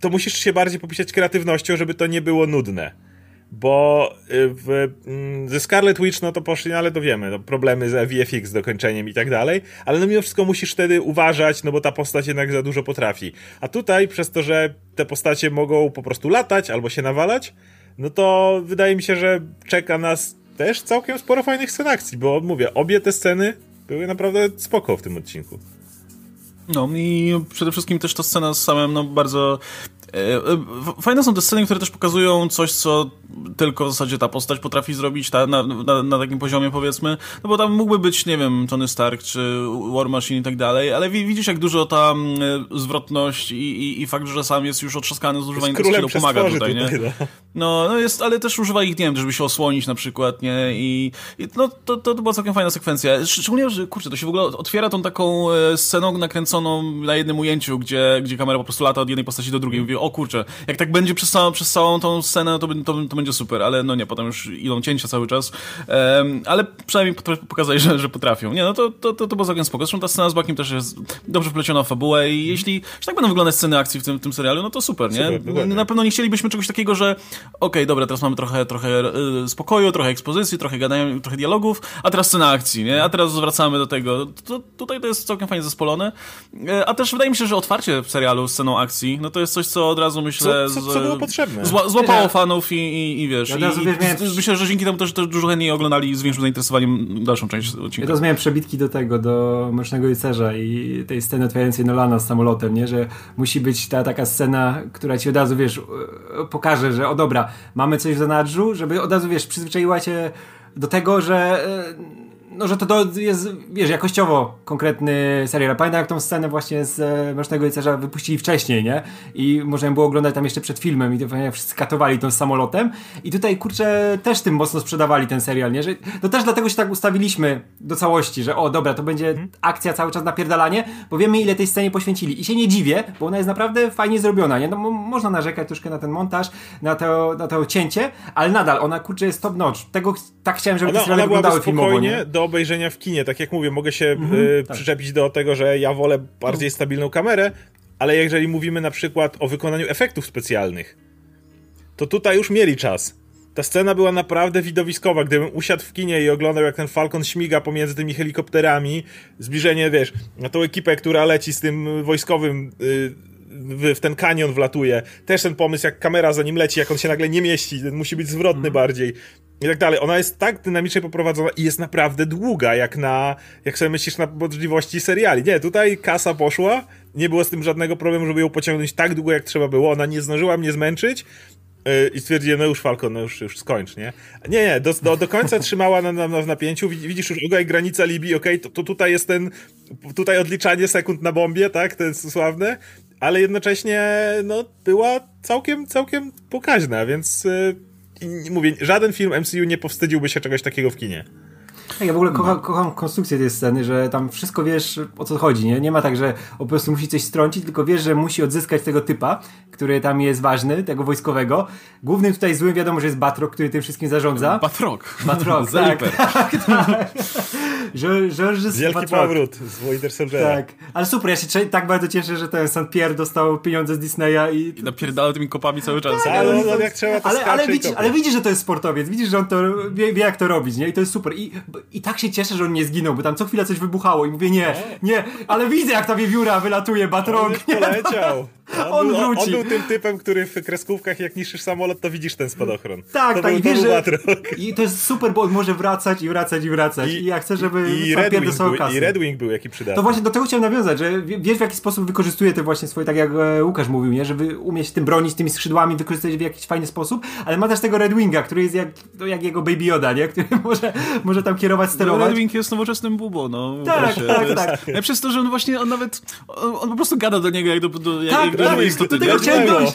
to musisz się bardziej popisać kreatywnością, żeby to nie było nudne bo y, w, mm, ze Scarlet Witch no to poszli, no ale to wiemy, no, problemy z VFX dokończeniem i tak dalej, ale no mimo wszystko musisz wtedy uważać, no bo ta postać jednak za dużo potrafi. A tutaj przez to, że te postacie mogą po prostu latać albo się nawalać, no to wydaje mi się, że czeka nas też całkiem sporo fajnych scen akcji, bo mówię, obie te sceny były naprawdę spoko w tym odcinku. No i przede wszystkim też ta scena z samym no, bardzo fajne są te sceny, które też pokazują coś, co tylko w zasadzie ta postać potrafi zrobić ta, na, na, na, takim poziomie, powiedzmy. No bo tam mógłby być, nie wiem, Tony Stark czy War Machine i tak dalej, ale widzisz, jak dużo tam e, zwrotność i, i, i fakt, że sam jest już otrzaskany z używaniem tych pomaga tutaj, nie? No. no. No, jest, ale też używa ich, nie wiem, żeby się osłonić na przykład, nie? I, i no, to, to, była całkiem fajna sekwencja. Szczególnie, że, kurczę, to się w ogóle otwiera tą taką sceną nakręconą na jednym ujęciu, gdzie, gdzie kamera po prostu lata od jednej postaci do drugiej. Mówię, o kurczę, jak tak będzie przez całą, przez całą tą scenę, to, to, to będzie super, ale no nie, potem już idą cięcia cały czas, um, ale przynajmniej pokazali, że, że potrafią. Nie, no to, to, to, to było całkiem spoko. Zresztą ta scena z Bakiem też jest dobrze wpleciona w fabułę i jeśli, tak będą wyglądać sceny akcji w tym, w tym serialu, no to super, nie? Super, na pewno nie chcielibyśmy czegoś takiego, że okej, okay, dobra, teraz mamy trochę, trochę y, spokoju, trochę ekspozycji, trochę gadają, trochę dialogów, a teraz scena akcji, nie? A teraz wracamy do tego. To, tutaj to jest całkiem fajnie zespolone. E, a też wydaje mi się, że otwarcie w serialu sceną akcji, no to jest coś, co od razu myślę... Co, co, co było potrzebne? Zła, złapało fanów i, i, i wiesz... Ja i, i, myślę, że dzięki temu też, też dużo chętniej oglądali z większym zainteresowaniem dalszą część odcinka. Ja miałem przebitki do tego, do Mrocznego Rycerza i tej sceny otwierającej Nolana z samolotem, nie? Że musi być ta taka scena, która ci od razu, wiesz, pokaże, że o dobra, mamy coś w zanadrzu, żeby od razu, wiesz, przyzwyczaiła cię do tego, że no, że to jest, wiesz, jakościowo konkretny serial. Pamiętam, jak tą scenę właśnie z e, Mrocznego Rycerza wypuścili wcześniej, nie? I można było oglądać tam jeszcze przed filmem i to wszyscy katowali tą samolotem. I tutaj, kurczę, też tym mocno sprzedawali ten serial, nie? Że, no też dlatego się tak ustawiliśmy do całości, że o, dobra, to będzie mhm. akcja cały czas napierdalanie, bo wiemy, ile tej scenie poświęcili. I się nie dziwię, bo ona jest naprawdę fajnie zrobiona, nie? No, można narzekać troszkę na ten montaż, na to, na to cięcie, ale nadal ona, kurczę, jest top notch. Tego tak chciałem, żeby ona, te seriale wyglądały filmowo, nie? do obejrzenia w kinie. Tak jak mówię, mogę się y, tak. przyczepić do tego, że ja wolę bardziej stabilną kamerę, ale jeżeli mówimy na przykład o wykonaniu efektów specjalnych, to tutaj już mieli czas. Ta scena była naprawdę widowiskowa. Gdybym usiadł w kinie i oglądał, jak ten Falcon śmiga pomiędzy tymi helikopterami, zbliżenie, wiesz, na tą ekipę, która leci z tym wojskowym y, w, w ten kanion wlatuje. Też ten pomysł, jak kamera za nim leci, jak on się nagle nie mieści, musi być zwrotny mm. bardziej i tak dalej. Ona jest tak dynamicznie poprowadzona i jest naprawdę długa, jak na, jak sobie myślisz na możliwości seriali. Nie, tutaj kasa poszła, nie było z tym żadnego problemu, żeby ją pociągnąć tak długo, jak trzeba było. Ona nie zdążyła mnie zmęczyć, yy, i stwierdziłem, no już Falcon, no już, już skończ, nie? Nie, nie, do, do, do końca trzymała na, na, na w napięciu, widzisz już, okej, granica Libii, okej, okay, to, to, tutaj jest ten, tutaj odliczanie sekund na bombie, tak, ten sławne, ale jednocześnie, no, była całkiem, całkiem pokaźna, więc yy, mówię, żaden film MCU nie powstydziłby się czegoś takiego w kinie. Tak, ja w ogóle kocham, kocham konstrukcję tej sceny, że tam wszystko wiesz o co chodzi, nie? Nie ma tak, że po prostu musi coś strącić, tylko wiesz, że musi odzyskać tego typa, który tam jest ważny, tego wojskowego. Głównym tutaj złym wiadomo, że jest Batrock, który tym wszystkim zarządza. Batrock. Batrock, tak, tak, tak. Że Wielki Batrock. powrót z Winter Soldiera. Tak, ale super, ja się tak bardzo cieszę, że ten St. Pierre dostał pieniądze z Disneya i... I napierdala tymi kopami cały czas. Tak, ale, ale, jak trzeba to ale, ale, widzisz, ale widzisz, że to jest sportowiec, widzisz, że on to wie, wie jak to robić, nie? I to jest super. I, I tak się cieszę, że on nie zginął, bo tam co chwila coś wybuchało i mówię nie, nie, ale widzę jak ta wiewióra wylatuje, Batrog. On poleciał. On, on, był, on, był tym typem, który w kreskówkach jak niszczysz samolot, to widzisz ten spadochron. Tak, to tak. Był, I wiesz, że, I to jest super, bo on może wracać i wracać i wracać. I, I ja chcę, żeby i, i Red, Wing był, I Red Wing był jaki przydatny. To właśnie do tego chciałem nawiązać, że wiesz w jaki sposób wykorzystuje te właśnie swoje, tak jak e, Łukasz mówił, nie? żeby umieć tym bronić tymi skrzydłami, wykorzystać w jakiś fajny sposób, ale ma też tego Red Winga, który jest jak, no, jak jego Baby Yoda, nie? który może, może tam kierować, sterować. No, Red Wing jest nowoczesnym bubo, no. Tak, tak, tak. Ja przez to, że on właśnie, on nawet, on, on, po prostu gada do niego jak do, do, jak, tak, jak do tak, istoty. Do tego chciałem dojść.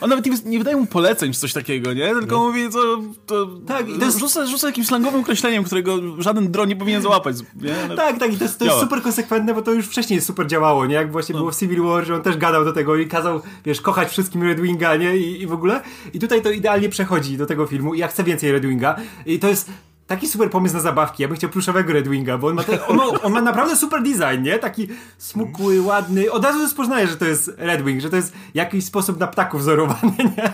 On nawet nie, nie wydaje mu poleceń czy coś takiego, nie? Tylko no. mówi, co, to, tak, i to jest... rzuca, rzuca jakimś slangowym określeniem, którego żaden dron nie powinien załapać. Nie? No, tak, tak, i to jest, to jest super konsekwentne, bo to już wcześniej super działało, nie? Jak właśnie no. było w Civil War, że on też gadał do tego i kazał, wiesz, kochać wszystkim Red Winga, nie? I, I w ogóle. I tutaj to idealnie przechodzi do tego filmu i ja chcę więcej Red Winga. I to jest taki super pomysł na zabawki. Ja bym chciał pluszowego Red Winga, bo on ma, ten, on, ma, on ma naprawdę super design, nie? Taki smukły, ładny. Od razu rozpoznaję, że to jest Red Wing, że to jest jakiś sposób na ptaków wzorowany, nie?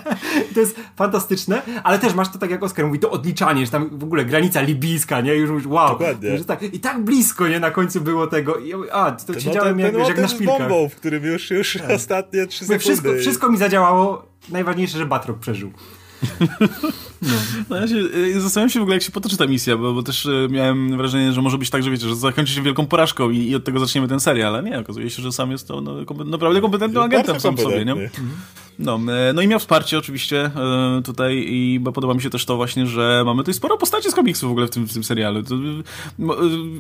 To jest fantastyczne, ale też masz to tak jak Oskar mówi, to odliczanie, że tam w ogóle granica libijska, nie? Już mówisz, wow. Dokładnie. Że tak, I tak blisko, nie? Na końcu było tego. I, a, to no, siedziałem ten, jak, ten, jak na szpilkach. bombą, w którym już, już tak. ostatnie trzy sekundy. Wszystko, wszystko mi zadziałało. Najważniejsze, że Batrock przeżył. No. no ja się, y, zastanawiam się w ogóle, jak się potoczy ta misja, bo, bo też y, miałem wrażenie, że może być tak, że wiecie, że zakończy się wielką porażką i, i od tego zaczniemy ten serial, ale nie, okazuje się, że sam jest to no, naprawdę kompetentnym agentem sam sobie, nie? No, e, no i miał wsparcie oczywiście tutaj i bo podoba mi się też to właśnie, że mamy tutaj sporo postaci z komiksów w ogóle w tym, w tym serialu. To,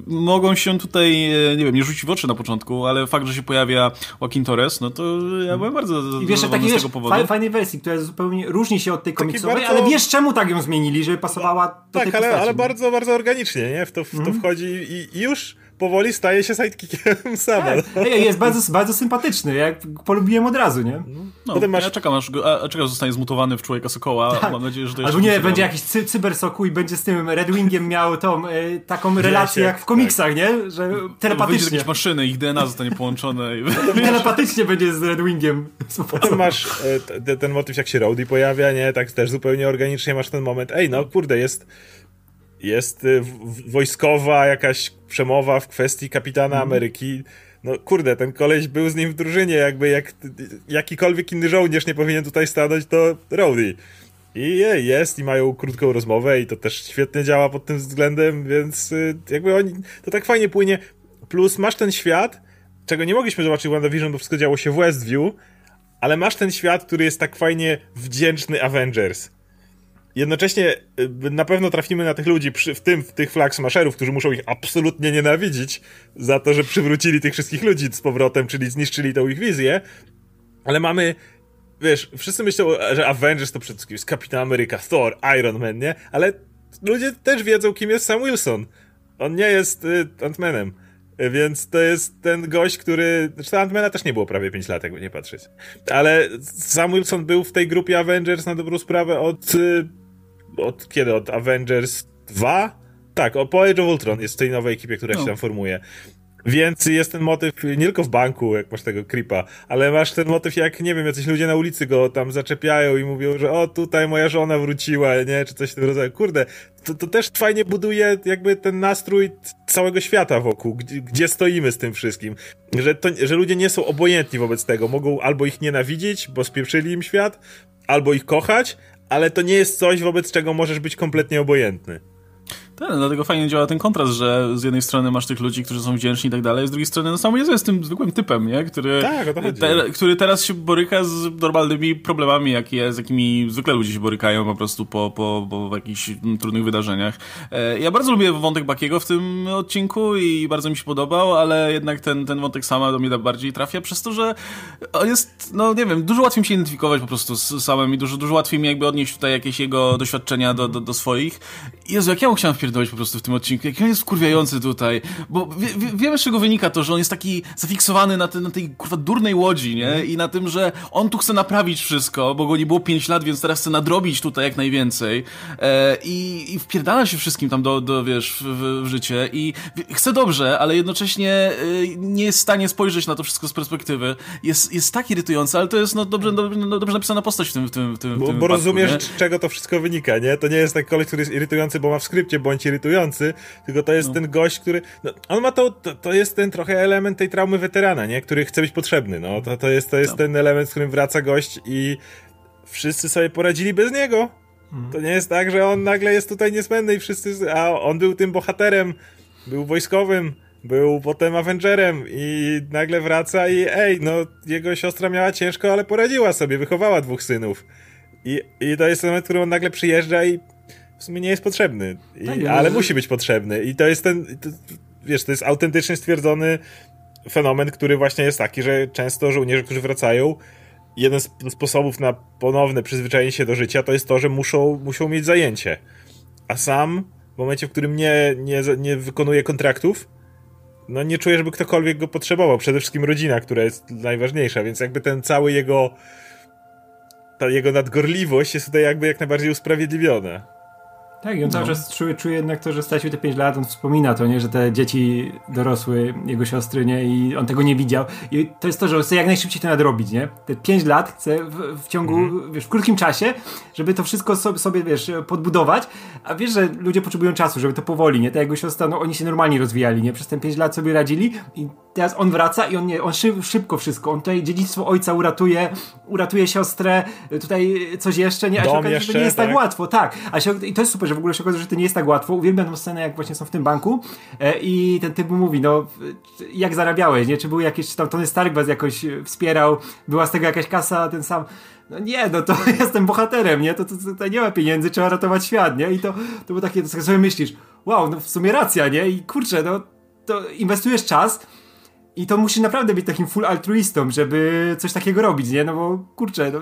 mogą się tutaj, nie wiem, nie rzucić w oczy na początku, ale fakt, że się pojawia Joaquin Torres, no to ja byłem bardzo I wiesz, taki, z tego wiesz, powodu. fajnej wersji, która zupełnie różni się od tej komiksowej, bardzo... ale wiesz czemu tak ją zmienili, żeby pasowała do tak, ale, ale bardzo, bardzo organicznie, nie? W to, w to mm. wchodzi i, i już powoli staje się sidekickiem sama. Tak. Jest bardzo, bardzo sympatyczny, jak polubiłem od razu, nie? No, Potem masz... Ja czekam, aż, a, czekam, zostanie zmutowany w człowieka Sokoła. Tak. Mam nadzieję, że to Albo nie, będzie jakiś cy cybersoku i będzie z tym Red Wingiem miał tą, e, taką relację jak w komiksach, tak. nie? Że telepatycznie. Będzie jakieś maszyny, ich DNA zostanie połączone. I... telepatycznie będzie z Red Wingiem. Potem masz e, ten motyw, jak się Rowdy pojawia, nie? Tak też zupełnie organicznie masz ten moment. Ej, no kurde, jest jest y, wojskowa jakaś przemowa w kwestii kapitana mm. Ameryki. No kurde, ten koleś był z nim w drużynie, jakby jak jakikolwiek inny żołnierz nie powinien tutaj stanąć, to Rowdy. I jest, i mają krótką rozmowę, i to też świetnie działa pod tym względem, więc y, jakby oni, to tak fajnie płynie. Plus masz ten świat, czego nie mogliśmy zobaczyć w WandaVision, bo wszystko działo się w Westview, ale masz ten świat, który jest tak fajnie wdzięczny Avengers jednocześnie y, na pewno trafimy na tych ludzi, przy, w tym w tych flag smasherów, którzy muszą ich absolutnie nienawidzić za to, że przywrócili tych wszystkich ludzi z powrotem, czyli zniszczyli tą ich wizję, ale mamy wiesz, wszyscy myślą, że Avengers to przede wszystkim jest Kapitan Ameryka, Thor, Iron Man, nie? Ale ludzie też wiedzą, kim jest Sam Wilson. On nie jest y, Ant-Manem. Więc to jest ten gość, który. Zresztą Ant-Mana też nie było prawie 5 lat, jakby nie patrzeć. Ale Sam Wilson był w tej grupie Avengers na dobrą sprawę od y, od kiedy? Od Avengers 2? Tak, o, po Age of Ultron jest w tej nowej ekipie, która no. się tam formuje. Więc jest ten motyw nie tylko w banku, jak masz tego creepa, ale masz ten motyw, jak nie wiem, jacyś ludzie na ulicy go tam zaczepiają i mówią, że o, tutaj moja żona wróciła, nie? Czy coś w tym rodzaju. Kurde, to, to też fajnie buduje jakby ten nastrój całego świata wokół, gdzie, gdzie stoimy z tym wszystkim. Że, to, że ludzie nie są obojętni wobec tego. Mogą albo ich nienawidzić, bo spieprzyli im świat, albo ich kochać, ale to nie jest coś, wobec czego możesz być kompletnie obojętny. Tak, dlatego fajnie działa ten kontrast, że z jednej strony masz tych ludzi, którzy są wdzięczni i tak dalej, z drugiej strony no sam jest tym zwykłym typem, nie? Który, tak, te, który teraz się boryka z normalnymi problemami, jakie, z jakimi zwykle ludzie się borykają po prostu po, po, po jakichś trudnych wydarzeniach. E, ja bardzo lubię wątek Bakiego w tym odcinku i bardzo mi się podobał, ale jednak ten, ten wątek sama do mnie bardziej trafia przez to, że on jest, no nie wiem, dużo łatwiej mi się identyfikować po prostu z samym i dużo, dużo łatwiej mi jakby odnieść tutaj jakieś jego doświadczenia do, do, do swoich. Jezu, jak ja mu chciałem pierdolić po prostu w tym odcinku. Jak on jest wkurwiający tutaj. Bo wie, wie, wiemy, z czego wynika to, że on jest taki zafiksowany na, te, na tej kurwa durnej łodzi, nie? I na tym, że on tu chce naprawić wszystko, bo go nie było 5 lat, więc teraz chce nadrobić tutaj jak najwięcej. E, i, I wpierdala się wszystkim tam do, do wiesz, w, w, w życie. I chce dobrze, ale jednocześnie y, nie jest w stanie spojrzeć na to wszystko z perspektywy. Jest, jest tak irytujący, ale to jest no, dobrze, dobrze, dobrze napisana postać w tym, w tym, w tym, Bo, tym bo rozumiesz, z czego to wszystko wynika, nie? To nie jest taki koleś, który jest irytujący, bo ma w skrypcie bądź irytujący tylko to jest no. ten gość, który. No, on ma to, to, to. jest ten trochę element tej traumy weterana, nie? Który chce być potrzebny. No, to, to jest, to jest no. ten element, z którym wraca gość i wszyscy sobie poradzili bez niego. Mhm. To nie jest tak, że on nagle jest tutaj niezbędny i wszyscy. A on był tym bohaterem, był wojskowym był potem Avengerem i nagle wraca i ej, no jego siostra miała ciężko, ale poradziła sobie, wychowała dwóch synów. I, i to jest ten moment, w którym on nagle przyjeżdża i w sumie nie jest potrzebny, I, tak, ale musi być potrzebny. I to jest ten, to, wiesz, to jest autentycznie stwierdzony fenomen, który właśnie jest taki, że często żołnierze, którzy wracają, jeden z sposobów na ponowne przyzwyczajenie się do życia to jest to, że muszą, muszą mieć zajęcie. A sam w momencie, w którym nie, nie, nie wykonuje kontraktów, no nie czuję, żeby ktokolwiek go potrzebował. Przede wszystkim rodzina, która jest najważniejsza, więc jakby ten cały jego ta jego nadgorliwość jest tutaj jakby jak najbardziej usprawiedliwiona. Tak, i on cały no. czas czuje, czuje jednak to, że stracił te 5 lat, on wspomina to, nie, że te dzieci dorosły, jego siostry, nie, i on tego nie widział. I to jest to, że chce jak najszybciej to nadrobić, nie? Te 5 lat chce w, w ciągu, mm. wiesz, w krótkim czasie, żeby to wszystko sobie, sobie, wiesz, podbudować, a wiesz, że ludzie potrzebują czasu, żeby to powoli, nie? Ta jego siostra, no oni się normalnie rozwijali, nie? Przez te 5 lat sobie radzili i teraz on wraca i on nie, on szyb, szybko wszystko, on tutaj dziedzictwo ojca uratuje, uratuje siostrę, tutaj coś jeszcze, nie? A się okazuje, jeszcze, że nie jest tak, tak łatwo, tak. A się, I to jest super, że w ogóle się okazuje, że to nie jest tak łatwo. Uwielbiam tę scenę, jak właśnie są w tym banku e, i ten typ mówi, no jak zarabiałeś, nie? Czy był jakieś, czy tam Tony Stark was jakoś wspierał, była z tego jakaś kasa, ten sam no nie, no to jestem bohaterem, nie? To, to, to, to, nie ma pieniędzy, trzeba ratować świat, nie? I to, to było takie, to sobie myślisz, wow, no w sumie racja, nie? I kurczę, no to inwestujesz czas i to musi naprawdę być takim full altruistą, żeby coś takiego robić, nie? No bo kurczę, no,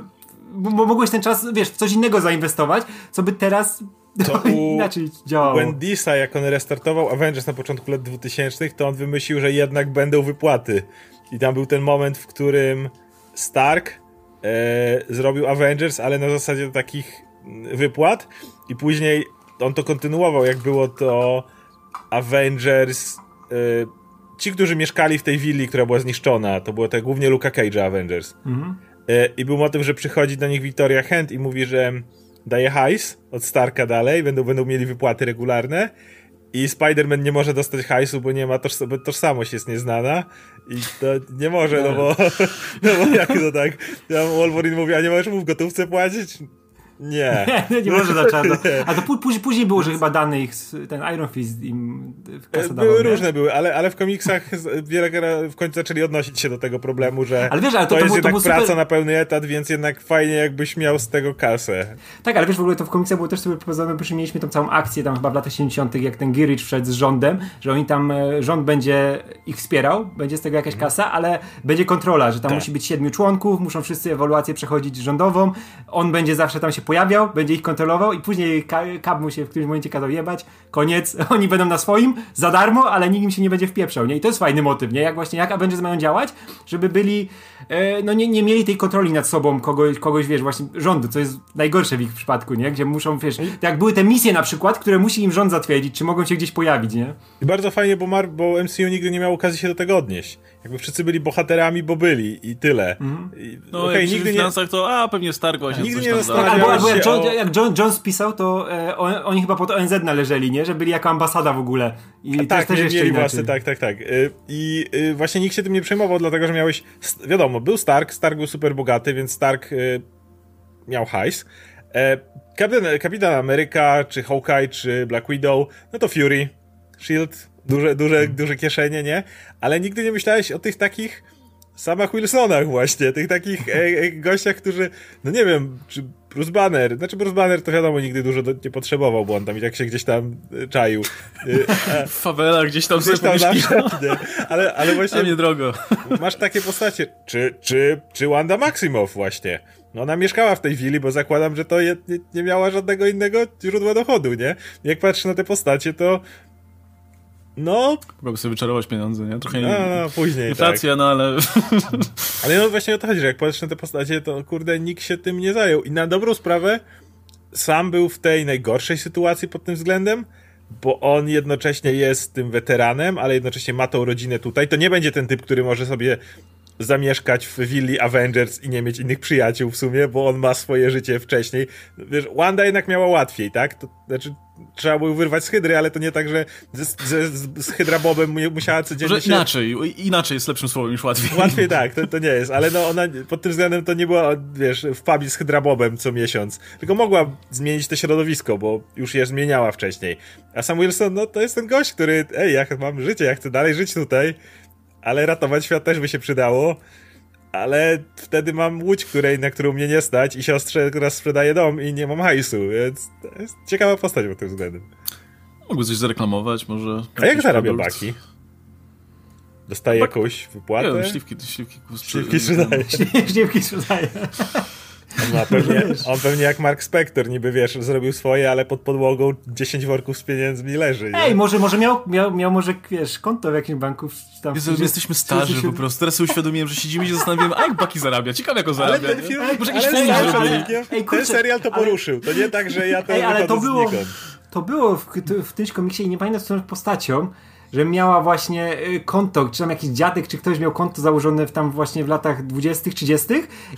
bo mogłeś ten czas, wiesz, w coś innego zainwestować, co by teraz to inaczej działało. Wendisa, jak on restartował Avengers na początku lat 2000, to on wymyślił, że jednak będą wypłaty. I tam był ten moment, w którym Stark e, zrobił Avengers, ale na zasadzie takich wypłat i później on to kontynuował, jak było to Avengers e, ci, którzy mieszkali w tej willi, która była zniszczona, to było to głównie Luka Cage'a Avengers. Mhm. E, I był motyw, że przychodzi do nich Victoria Hand i mówi, że daje hajs od Starka dalej, będą, będą mieli wypłaty regularne i Spider-Man nie może dostać hajsu, bo nie ma tożs bo tożsamość jest nieznana i to nie może, no bo, no bo jak to tak, ja Wolverine mówi, a nie możesz mu w gotówce płacić? Nie. nie, nie może za czarno. A to później, później było, że chyba dany ich, ten Iron Fist im kasę Były dawał, różne były, ale, ale w komiksach wiele w końcu zaczęli odnosić się do tego problemu, że ale wiesz, ale to, to, to jest było, jednak praca na pełny etat, więc jednak fajnie jakbyś miał z tego kasę. Tak, ale wiesz, w ogóle to w komiksach było też sobie pokazane, bo mieliśmy tą całą akcję tam chyba w latach 70., jak ten Girich wszedł z rządem, że oni tam, e, rząd będzie ich wspierał, będzie z tego jakaś mhm. kasa, ale będzie kontrola, że tam tak. musi być siedmiu członków, muszą wszyscy ewaluację przechodzić rządową, on będzie zawsze tam się pojawiał, będzie ich kontrolował i później Cap mu się w którymś momencie kazał jebać, koniec, oni będą na swoim, za darmo, ale nikt im się nie będzie wpieprzał, nie? I to jest fajny motyw, nie? Jak właśnie, jak Avengers mają działać, żeby byli, e, no nie, nie mieli tej kontroli nad sobą kogoś, kogoś, wiesz, właśnie rządu, co jest najgorsze w ich przypadku, nie? Gdzie muszą, wiesz, jak były te misje na przykład, które musi im rząd zatwierdzić, czy mogą się gdzieś pojawić, nie? I bardzo fajnie, bo, Mar bo MCU nigdy nie miał okazji się do tego odnieść. Jakby wszyscy byli bohaterami, bo byli i tyle. Mm. I, no okay, jak nigdy w finansach nie... to, a pewnie Stark właśnie Nigdy nie zastanawiał albo, jak, John, o... jak John, Jones pisał, to e, on, oni chyba pod ONZ należeli, nie? Że byli jako ambasada w ogóle. I tak, też nie, mieli własne, tak, tak, tak. Y, I y, właśnie nikt się tym nie przejmował, dlatego, że miałeś, wiadomo, był Stark, Stark był super bogaty, więc Stark y, miał hajs. E, Kapitan, Kapitan Ameryka, czy Hawkeye, czy Black Widow, no to Fury, Shield, duże, duże, duże kieszenie, nie? Ale nigdy nie myślałeś o tych takich samych Wilsonach właśnie, tych takich e, e, gościach, którzy, no nie wiem, czy Bruce Banner, znaczy Bruce Banner to wiadomo nigdy dużo do, nie potrzebował, bo on tam i tak się gdzieś tam e, czaił. E, w fawelach gdzieś tam gdzieś tam zawsze, ale, ale właśnie... nie drogo. Masz takie postacie, czy, czy, czy Wanda Maximoff właśnie. No ona mieszkała w tej willi, bo zakładam, że to je, nie, nie miała żadnego innego źródła dochodu, nie? Jak patrzę na te postacie, to no. Mogłoby sobie wyczarować pieniądze, nie? Trochę no, no, później. Inflacja, tak. no ale. ale no właśnie o to chodzi, że jak patrzysz na te postacie, to kurde, nikt się tym nie zajął. I na dobrą sprawę sam był w tej najgorszej sytuacji pod tym względem, bo on jednocześnie jest tym weteranem, ale jednocześnie ma tą rodzinę tutaj. To nie będzie ten typ, który może sobie zamieszkać w willi Avengers i nie mieć innych przyjaciół w sumie, bo on ma swoje życie wcześniej. Wiesz, Wanda jednak miała łatwiej, tak? To, znaczy, trzeba było wyrwać z Hydry, ale to nie tak, że z, z, z Hydrabobem musiała codziennie Może się... inaczej, inaczej jest lepszym słowem niż łatwiej. Łatwiej tak, to, to nie jest, ale no ona pod tym względem to nie była, wiesz, w pubie z Hydrabobem co miesiąc, tylko mogła zmienić to środowisko, bo już je zmieniała wcześniej. A Sam Wilson, no to jest ten gość, który, ej, ja mam życie, ja chcę dalej żyć tutaj, ale ratować świat też by się przydało. Ale wtedy mam łódź, której, na którą mnie nie stać i siostrze, która sprzedaje dom i nie mam hajsu, więc to jest ciekawa postać pod tym względem. Mógłby coś zareklamować, może... A jak zarabia Baki? Dostaje Bak... jakąś wypłatę? Nie wiem, śliwki, śliwki, śliwki sprzedaje. Śliwki sprzedaje. On, pewnie, on pewnie jak Mark Spector niby, wiesz, zrobił swoje, ale pod podłogą 10 worków z pieniędzmi leży. Nie? Ej, może, może miał, miał, miał może, wiesz, konto w jakimś banku. Tam, Jezu, my jesteśmy starzy po prostu. Teraz sobie uświadomiłem, że siedzimy i zastanawiamy, a jak Baki zarabia? Ciekawe jak on zarabia. Ale ten film, może jakiś film Ej, ten serial to poruszył. To nie tak, że ja to Ej, ale to było, to było w, w tym komiksie i nie pamiętam, co postacią, że miała właśnie y, konto, czy tam jakiś dziadek, czy ktoś miał konto założone w tam właśnie w latach 20., 30.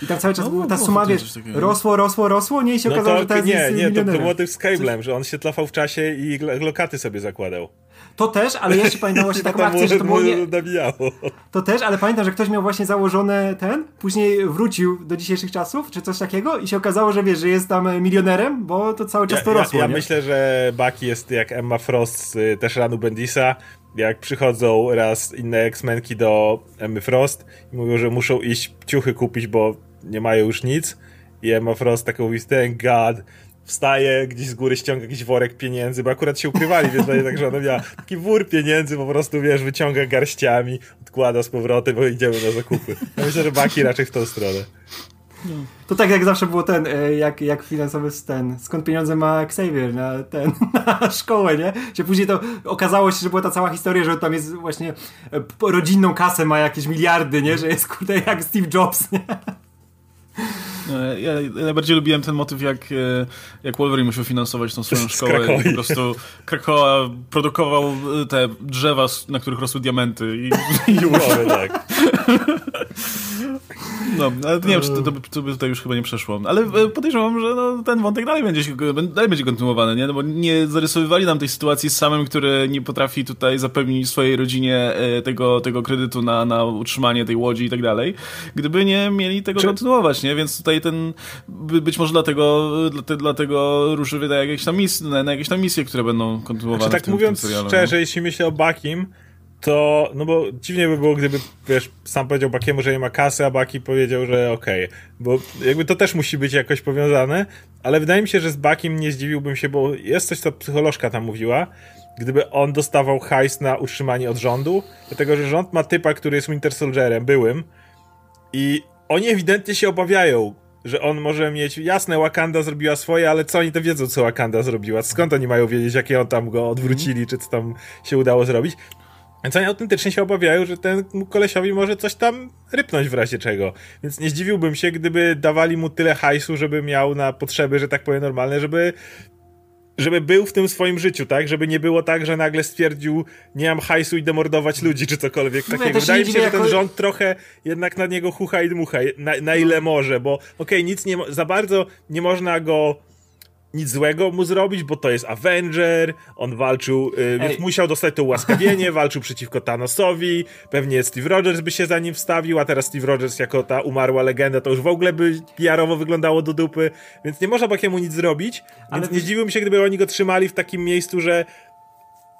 i tam cały czas no, była ta suma, wiesz, rosło, rosło, rosło, nie i się no okazało, to, że teraz nie, jest Nie, to, to było tych z Cable'em, że on się tlafał w czasie i lokaty sobie zakładał. To też, ale jeszcze pamiętam właśnie taką akcję, że to było nie... nabijało. To też, ale pamiętam, że ktoś miał właśnie założone ten, później wrócił do dzisiejszych czasów, czy coś takiego i się okazało, że wiesz, że jest tam milionerem, bo to cały czas ja, to rosło. Ja, ja myślę, że Bucky jest jak Emma Frost z też Ranu Bendisa, jak przychodzą raz inne X-Menki do Emmy Frost i mówią, że muszą iść ciuchy kupić, bo nie mają już nic i Emma Frost taką mówi, thank God, wstaje, gdzieś z góry ściąga jakiś worek pieniędzy, bo akurat się ukrywali, więc tak, że ona miała taki wór pieniędzy, po prostu, wiesz, wyciąga garściami, odkłada z powrotem, bo idziemy na zakupy. Ja myślę, że Baki raczej w tą stronę. No. To tak jak zawsze było ten, e, jak, jak finansowy ten, skąd pieniądze ma Xavier na ten, na szkołę, nie? Czy później to okazało się, że była ta cała historia, że tam jest właśnie e, rodzinną kasę ma jakieś miliardy, nie? Że jest kurde jak Steve Jobs, nie? Ja, ja najbardziej lubiłem ten motyw, jak, e, jak Wolverine musiał finansować tą swoją szkołę i po prostu Krakoa produkował te drzewa, na których rosły diamenty i, i już. tak. No, ale nie wiem, czy to, to, by tutaj już chyba nie przeszło. Ale e, podejrzewam, że no, ten wątek dalej będzie, dalej będzie kontynuowany, nie? No bo nie zarysowywali nam tej sytuacji z samym, który nie potrafi tutaj zapewnić swojej rodzinie e, tego, tego kredytu na, na utrzymanie tej łodzi i tak dalej, gdyby nie mieli tego czy... kontynuować, nie? Więc tutaj ten, być może dlatego, dlatego ruszy na jakieś tam misje, na, jakieś tam misje, które będą kontynuowane znaczy, tak w tym, mówiąc w tym szczerze, no. jeśli myślę o Bakim, to, no bo dziwnie by było, gdyby, wiesz, sam powiedział Bakiemu, że nie ma kasy, a Baki powiedział, że okej, okay. bo jakby to też musi być jakoś powiązane, ale wydaje mi się, że z Bakim nie zdziwiłbym się, bo jest coś, co psycholożka tam mówiła, gdyby on dostawał hajs na utrzymanie od rządu, dlatego, że rząd ma typa, który jest Winter Soldierem, byłym i oni ewidentnie się obawiają że on może mieć, jasne, Wakanda zrobiła swoje, ale co oni to wiedzą, co Wakanda zrobiła? Skąd oni mają wiedzieć, jakie on tam go odwrócili, czy co tam się udało zrobić? Więc oni autentycznie się obawiają, że ten kolesiowi może coś tam rypnąć w razie czego. Więc nie zdziwiłbym się, gdyby dawali mu tyle hajsu, żeby miał na potrzeby, że tak powiem, normalne, żeby żeby był w tym swoim życiu, tak? Żeby nie było tak, że nagle stwierdził, nie mam hajsu, idę mordować ludzi, czy cokolwiek no, takiego. Wydaje mi się, że ten rząd trochę jednak na niego chucha i dmucha, na, na ile może, bo okej, okay, nic nie, za bardzo nie można go nic złego mu zrobić, bo to jest Avenger, on walczył, yy, więc musiał dostać to ułaskawienie, walczył przeciwko Thanosowi, pewnie Steve Rogers by się za nim wstawił, a teraz Steve Rogers jako ta umarła legenda, to już w ogóle by PR-owo wyglądało do dupy, więc nie można Bakiemu nic zrobić, Ale więc nie zdziwiłbym się, gdyby oni go trzymali w takim miejscu, że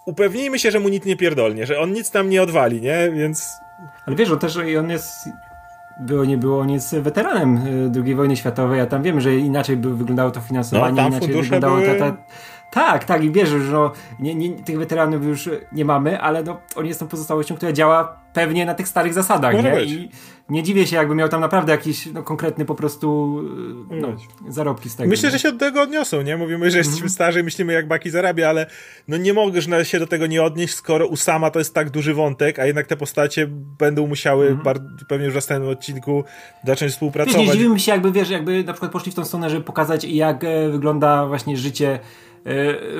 upewnijmy się, że mu nic nie pierdolnie, że on nic tam nie odwali, nie, więc... Ale wiesz, on też, on jest było nie było, on jest weteranem y, II wojny światowej, a tam wiemy, że inaczej by wyglądało to finansowanie, no, inaczej wyglądało były... ta, ta, tak, tak, i wierzę, że no, nie, nie, tych weteranów już nie mamy, ale no, on jest tą pozostałością, która działa pewnie na tych starych zasadach, Może nie? Być. I nie dziwię się, jakby miał tam naprawdę jakiś no, konkretny po prostu no, zarobki z tego. Myślę, nie? że się od tego odniosą, nie? Mówimy, że jesteśmy mm -hmm. starzy, myślimy jak Baki zarabia, ale no nie mogę się do tego nie odnieść, skoro Usama to jest tak duży wątek, a jednak te postacie będą musiały mm -hmm. pewnie już w następnym odcinku zacząć współpracować. Wiesz, nie dziwiłbym się, jakby, wiesz, jakby na przykład poszli w tą stronę, żeby pokazać jak e, wygląda właśnie życie E,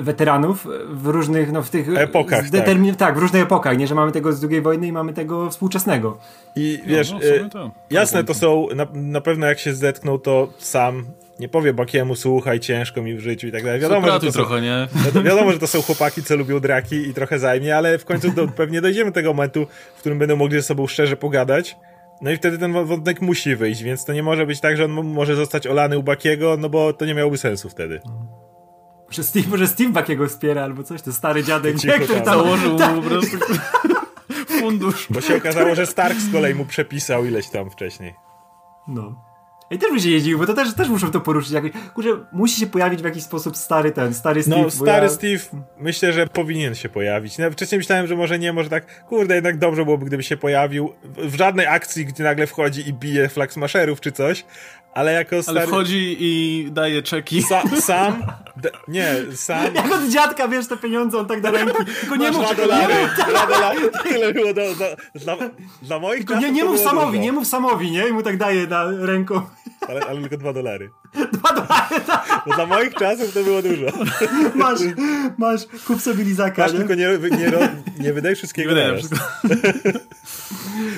weteranów w różnych, no w tych epokach. Zdetermin- tak. tak. w różnych epokach, nie, że mamy tego z II wojny i mamy tego współczesnego. I no, wiesz, no, to. jasne to są, na, na pewno jak się zetknął, to sam nie powie Bakiemu, słuchaj, ciężko mi w życiu i tak dalej. Wiadomo, że to trochę, są, nie? wiadomo, że to są chłopaki, co lubią draki i trochę zajmie, ale w końcu do, pewnie dojdziemy do tego momentu, w którym będą mogli ze sobą szczerze pogadać. No i wtedy ten wątek musi wyjść, więc to nie może być tak, że on może zostać olany u Bakiego, no bo to nie miałoby sensu wtedy. Może Steve, może Steve Buckiego wspiera albo coś, to stary dziadek, nie, który tam założył tak. po prostu fundusz. Bo się okazało, że Stark z kolei mu przepisał ileś tam wcześniej. No. I też by się jeździł, bo to też, też muszą to poruszyć. Jakoś, kurczę, musi się pojawić w jakiś sposób stary ten, stary Steve. No, stary ja... Steve myślę, że powinien się pojawić. No, wcześniej myślałem, że może nie, może tak, kurde, jednak dobrze byłoby, gdyby się pojawił. W żadnej akcji, gdzie nagle wchodzi i bije flaksmaszerów czy coś, ale jako stary... Ale wchodzi i daje czeki. Sa, sam? nie, sam... Jak od dziadka, wiesz, te pieniądze, on tak da ręki. Tylko nie mów... Dwa dolary, dwa dolary. Tyle było do, do, dla, dla moich Tylko nie, nie mów Samowi, dużo. nie mów Samowi, nie? I mu tak daje na ręką. Ale, ale tylko dwa dolary. Dwa dolary, tak. Bo dla moich czasów to było dużo. Masz, masz, kup sobie lizaka, Masz, nie? tylko nie, nie, nie wydaj wszystkiego nie wszystko.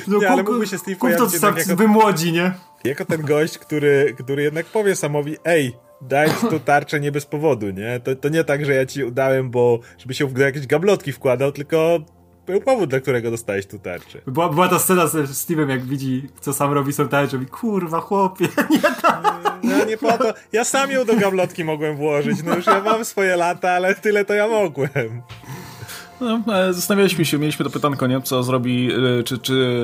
No, nie, ale mógłby się Steve kup to tak jako, wymłodzi, nie? Jako ten gość, który, który jednak powie Samowi, ej, daj ci tu tarczę nie bez powodu, nie? To, to nie tak, że ja ci udałem, bo żeby się w jakieś gablotki wkładał, tylko był powód, dla którego dostałeś tu tarczę. Była, była ta scena z Steve'em, jak widzi, co sam robi są tarcze, mówi, kurwa, chłopie, nie. No nie po to. Ja sam ją do gablotki mogłem włożyć, no już ja mam swoje lata, ale tyle to ja mogłem. No, e, zastanawialiśmy się, mieliśmy to pytanko, nie? co zrobi, e, czy, czy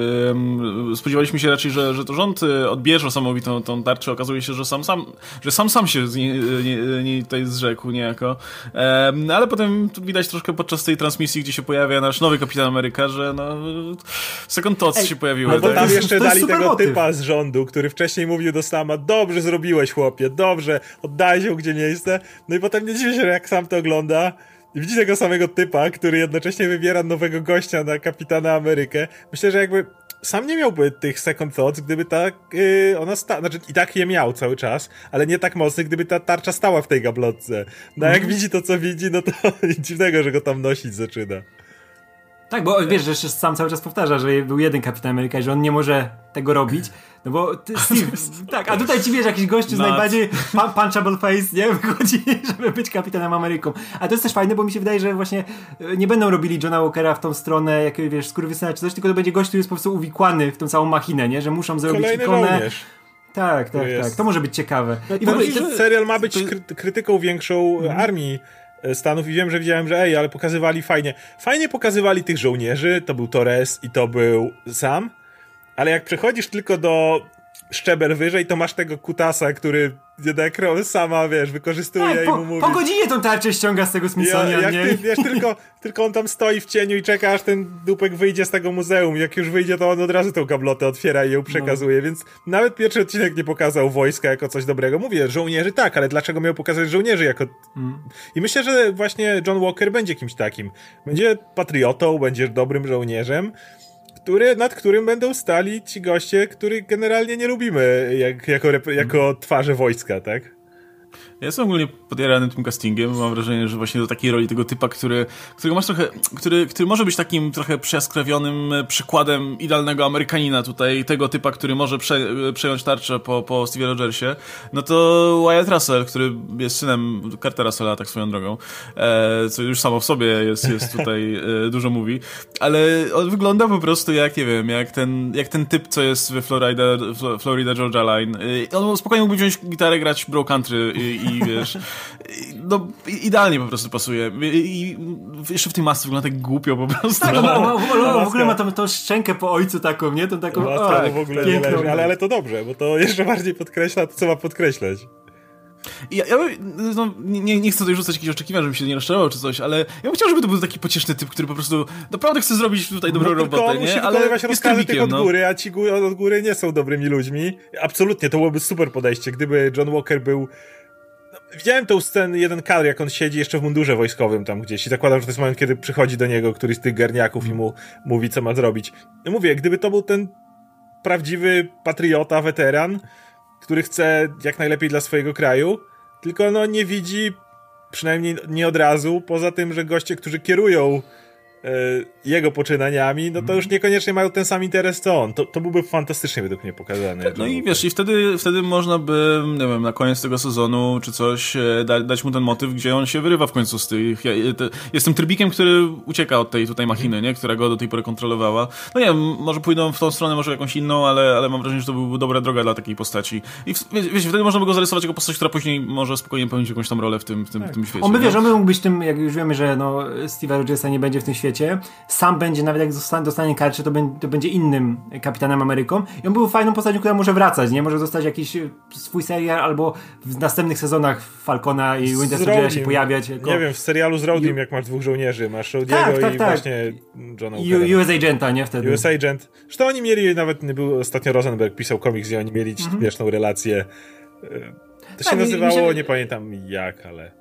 spodziewaliśmy się raczej, że, że to rząd e, odbierze samowi tą, tarczę, okazuje się, że sam sam, że sam sam się z niej, nie, nie, tutaj zrzekł niejako, um, ale potem widać troszkę podczas tej transmisji, gdzie się pojawia nasz nowy Kapitan Ameryka, że no, Second Thoughts się pojawiły. No bo tak? tam jeszcze dali tego motyw. typa z rządu, który wcześniej mówił do Sama, dobrze zrobiłeś chłopie, dobrze, oddaj się gdzie miejsce, no i potem nie dziwię się, jak sam to ogląda, i widzi tego samego typa, który jednocześnie wybiera nowego gościa na Kapitana Amerykę. Myślę, że jakby sam nie miałby tych second thoughts, gdyby tak yy, ona stała, znaczy i tak je miał cały czas, ale nie tak mocny, gdyby ta tarcza stała w tej gablotce. No jak mm. widzi to, co widzi, no to dziwnego, że go tam nosić zaczyna. Tak, bo wiesz, że sam cały czas powtarza, że był jeden Kapitan Ameryka i że on nie może tego robić, no bo ty, Steve, tak, a tutaj ci wiesz, jakiś gościu z najbardziej punchable face, nie, wychodzi, żeby być Kapitanem Ameryką. A to jest też fajne, bo mi się wydaje, że właśnie e, nie będą robili Johna Walkera w tą stronę, jakiegoś, wiesz, skurwysyna czy coś, tylko to będzie gość, który jest po prostu uwikłany w tą całą machinę, nie, że muszą zrobić Kolejny ikonę. Żołnierz. Tak, tak, tak. To może być ciekawe. I w ogóle ten serial ma być krytyką większą mhm. armii Stanów i wiem, że widziałem, że ej, ale pokazywali fajnie. Fajnie pokazywali tych żołnierzy, to był Torres i to był Sam, ale jak przechodzisz tylko do szczebel wyżej, to masz tego kutasa, który jednak sama, wiesz, wykorzystuje tak, i mu mówi... Po godzinie tą tarczę ściąga z tego Smithsonian, ja, nie? Ty, wiesz, tylko, tylko on tam stoi w cieniu i czeka, aż ten dupek wyjdzie z tego muzeum. Jak już wyjdzie, to on od razu tą gablotę otwiera i ją przekazuje, no. więc nawet pierwszy odcinek nie pokazał wojska jako coś dobrego. Mówię, żołnierzy tak, ale dlaczego miał pokazać żołnierzy jako... Mm. I myślę, że właśnie John Walker będzie kimś takim. Będzie patriotą, będzie dobrym żołnierzem, który, nad którym będą stali ci goście, których generalnie nie lubimy jak, jako, jako twarze wojska, tak? Ja jestem ogólnie podjarany tym castingiem. Mam wrażenie, że właśnie do takiej roli tego typa, który, którego masz trochę, który, który może być takim trochę przeskrawionym przykładem idealnego Amerykanina tutaj, tego typa, który może prze, przejąć tarczę po, po Steve Rogersie, no to Wyatt Russell, który jest synem Cartera Russella, tak swoją drogą, e, co już samo w sobie jest, jest tutaj e, dużo mówi, ale on wygląda po prostu jak, nie wiem, jak ten, jak ten typ, co jest we Florida, Florida Georgia Line. E, on spokojnie mógłby wziąć gitarę, grać bro country i, i wiesz, no idealnie po prostu pasuje. I, jeszcze w tej masce wygląda tak głupio po prostu. Tak, no, no, no, w ogóle ma tą, tą szczękę po ojcu taką, nie? Tą taką, Maska o, w ogóle nie leży, ale, ale to dobrze, bo to jeszcze bardziej podkreśla to, co ma podkreślać. Ja, ja no, nie, nie chcę tutaj rzucać jakichś oczekiwań, żebym się nie rozczarował czy coś, ale ja bym chciał, żeby to był taki pocieszny typ, który po prostu naprawdę chce zrobić tutaj dobrą no, robotę, on nie? ale jest tych od no. góry, a ci od góry nie są dobrymi ludźmi. Absolutnie, to byłoby super podejście, gdyby John Walker był Widziałem tą scenę, jeden kadr, jak on siedzi jeszcze w mundurze wojskowym tam gdzieś i zakładam, że to jest moment, kiedy przychodzi do niego któryś z tych garniaków i mu mówi, co ma zrobić. Mówię, gdyby to był ten prawdziwy patriota, weteran, który chce jak najlepiej dla swojego kraju, tylko no nie widzi, przynajmniej nie od razu, poza tym, że goście, którzy kierują jego poczynaniami, no to już niekoniecznie mają ten sam interes co on. To, to byłby fantastycznie według mnie pokazany. No i wiesz, i wtedy, wtedy można by, nie wiem, na koniec tego sezonu czy coś e, da, dać mu ten motyw, gdzie on się wyrywa w końcu z tych... Ja, te, jestem trybikiem, który ucieka od tej tutaj machiny, nie? Która go do tej pory kontrolowała. No nie wiem, może pójdą w tą stronę, może jakąś inną, ale, ale mam wrażenie, że to byłby dobra droga dla takiej postaci. I wiecie, wtedy można by go zarysować jako postać, która później może spokojnie pełnić jakąś tam rolę w tym, w tym, tak. w tym świecie. On by, wiesz, on by mógł być tym, jak już wiemy, że no, Steve'a Rogersa nie będzie w tym świecie, świecie, sam będzie, nawet jak dostanie, dostanie karczę, to, be, to będzie innym kapitanem Ameryką i on był fajną postacią, która może wracać, nie? Może dostać jakiś swój serial albo w następnych sezonach Falcona i Winter Soldiera się pojawiać. Jako... Nie wiem, w serialu z Rodim, jak masz dwóch żołnierzy, masz Rodiego tak, tak, i tak. właśnie Johna Walkera. US Agenta, nie? Wtedy. US Agent. Zresztą oni mieli, nawet był, ostatnio Rosenberg pisał komiks, gdzie oni mieli mhm. śmieszną relację. E, to się tak, nazywało, się... nie pamiętam jak, ale...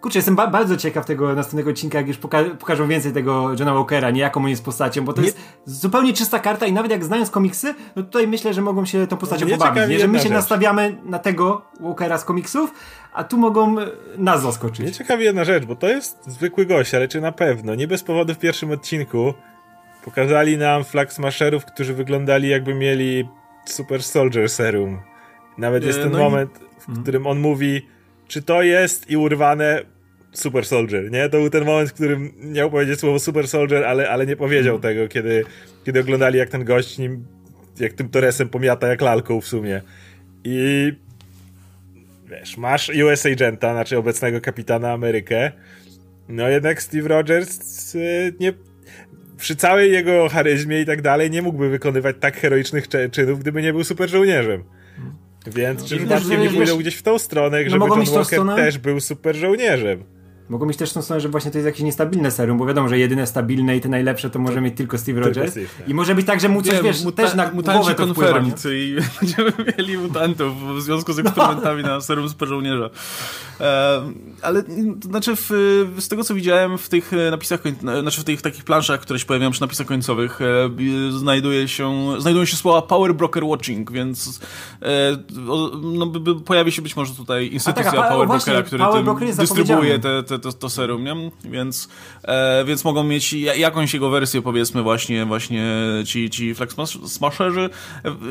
Kurczę, jestem ba bardzo ciekaw tego następnego odcinka, jak już poka pokażą więcej tego Johna Walkera, nie jaką on jest postacią, bo to nie... jest zupełnie czysta karta i nawet jak znając komiksy, no tutaj myślę, że mogą się tą postacią nie pobawić, nie? że my się rzecz. nastawiamy na tego Walkera z komiksów, a tu mogą nas zaskoczyć. Nie ciekawi jedna rzecz, bo to jest zwykły gość, ale czy na pewno? Nie bez powodu w pierwszym odcinku pokazali nam flag smasherów, którzy wyglądali jakby mieli Super Soldier Serum. Nawet jest ten no moment, i... w mhm. którym on mówi czy to jest i urwane Super Soldier, nie? To był ten moment, w którym miał powiedzieć słowo Super Soldier, ale, ale nie powiedział mm. tego, kiedy, kiedy oglądali jak ten gość nim, jak tym Toresem pomiata jak lalką w sumie. I wiesz, masz US Agenta, znaczy obecnego kapitana Amerykę, no jednak Steve Rogers y, nie, przy całej jego charyzmie i tak dalej nie mógłby wykonywać tak heroicznych czynów, gdyby nie był super żołnierzem. Więc no, czy wydacznie nie pójdą gdzieś w tą stronę, no, żeby John Walker stronę... też był super żołnierzem. Mogą mieć też tą stronę, że właśnie to jest jakieś niestabilne serum, bo wiadomo, że jedyne stabilne i te najlepsze to może mieć tylko Steve Rogers. Tylko Steve, tak. I może być tak, że mu coś, nie, wiesz, muta też na głowę to wpływa. i będziemy mieli mutantów w związku z eksperymentami no. na serum super żołnierza. E, ale to znaczy w, z tego, co widziałem w tych napisach, znaczy w tych takich planszach, które się pojawiają przy napisach końcowych, e, znajduje się, znajdują się słowa Power Broker Watching, więc e, no, pojawi się być może tutaj instytucja tak, Power Brokera, który Power Broker dystrybuuje te, te to, to serum, nie? Więc, e, więc mogą mieć jakąś jego wersję, powiedzmy właśnie, właśnie ci, ci Flex Smasherzy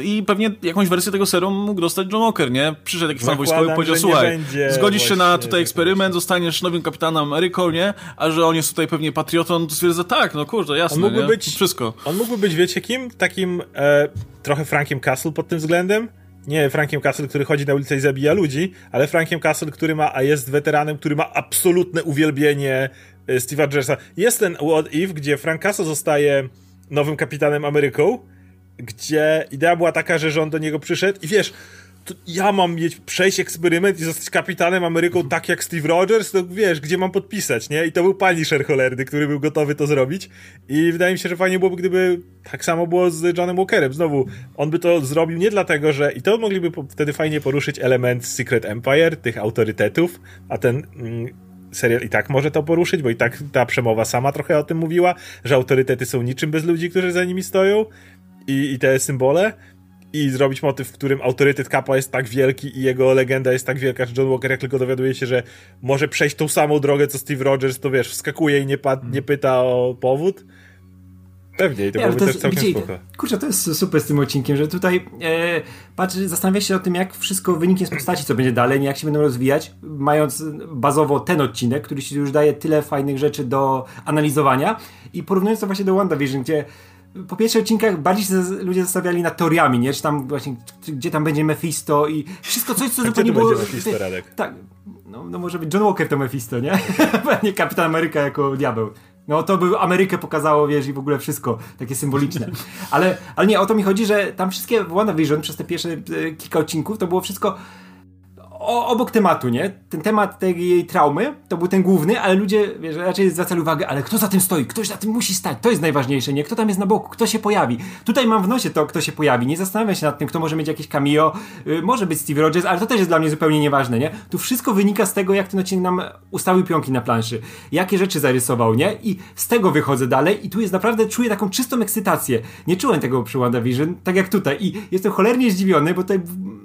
i pewnie jakąś wersję tego serum mógł dostać John Walker, nie? Przyszedł jakiś stan wojskowy i powiedział, słuchaj, zgodzisz się na tutaj eksperyment, zostaniesz nowym kapitanem Ameryką, nie? A że on jest tutaj pewnie patriotą, to stwierdza, tak, no kurde, jasne, on mógłby nie? być Wszystko. On mógłby być, wiecie kim? Takim e, trochę Frankiem Castle pod tym względem? Nie Frankiem Castle, który chodzi na ulicę i zabija ludzi, ale Frankiem Castle, który ma, a jest weteranem, który ma absolutne uwielbienie e, Steve'a Rogersa. Jest ten What If, gdzie Frank Castle zostaje nowym kapitanem Ameryką, gdzie idea była taka, że on do niego przyszedł i wiesz, ja mam mieć, przejść eksperyment i zostać kapitanem Ameryką tak jak Steve Rogers, to wiesz, gdzie mam podpisać, nie? I to był Punisher cholerny, który był gotowy to zrobić i wydaje mi się, że fajnie byłoby, gdyby tak samo było z Johnem Walkerem. Znowu, on by to zrobił nie dlatego, że i to mogliby wtedy fajnie poruszyć element Secret Empire, tych autorytetów, a ten... Mm, serial i tak może to poruszyć, bo i tak ta przemowa sama trochę o tym mówiła, że autorytety są niczym bez ludzi, którzy za nimi stoją i, i te symbole i zrobić motyw, w którym autorytet Kappa jest tak wielki i jego legenda jest tak wielka, że John Walker jak tylko dowiaduje się, że może przejść tą samą drogę co Steve Rogers, to wiesz, wskakuje i nie, nie pyta o powód. Pewnie, i to byłoby też całkiem gdzie, spoko. Kurczę, to jest super z tym odcinkiem, że tutaj e, patrz, zastanawia się o tym, jak wszystko wyniknie z postaci, co będzie dalej, jak się będą rozwijać, mając bazowo ten odcinek, który ci już daje tyle fajnych rzeczy do analizowania i porównując to właśnie do WandaVision, gdzie po pierwszych odcinkach bardziej się ludzie zastanawiali nad teoriami, nie? Czy tam właśnie, gdzie tam będzie Mephisto i wszystko coś, co zupełnie było... Będzie Mephisto, Radek? Tak, no, no może być John Walker to Mephisto, nie? nie Kapitan Ameryka jako diabeł. No to by Amerykę pokazało, wiesz, i w ogóle wszystko takie symboliczne. Ale, ale nie, o to mi chodzi, że tam wszystkie WandaVision przez te pierwsze e, kilka odcinków to było wszystko o, obok tematu, nie? Ten temat tej jej traumy to był ten główny, ale ludzie wiesz, raczej zwracali uwagę, ale kto za tym stoi? Ktoś za tym musi stać. To jest najważniejsze, nie? Kto tam jest na boku? Kto się pojawi? Tutaj mam w nosie to, kto się pojawi. Nie zastanawiam się nad tym, kto może mieć jakieś cameo. Yy, może być Steve Rogers, ale to też jest dla mnie zupełnie nieważne, nie? Tu wszystko wynika z tego, jak ten odcinek nam ustawił pionki na planszy. Jakie rzeczy zarysował, nie? I z tego wychodzę dalej i tu jest naprawdę, czuję taką czystą ekscytację. Nie czułem tego przy WandaVision, tak jak tutaj. I jestem cholernie zdziwiony, bo tutaj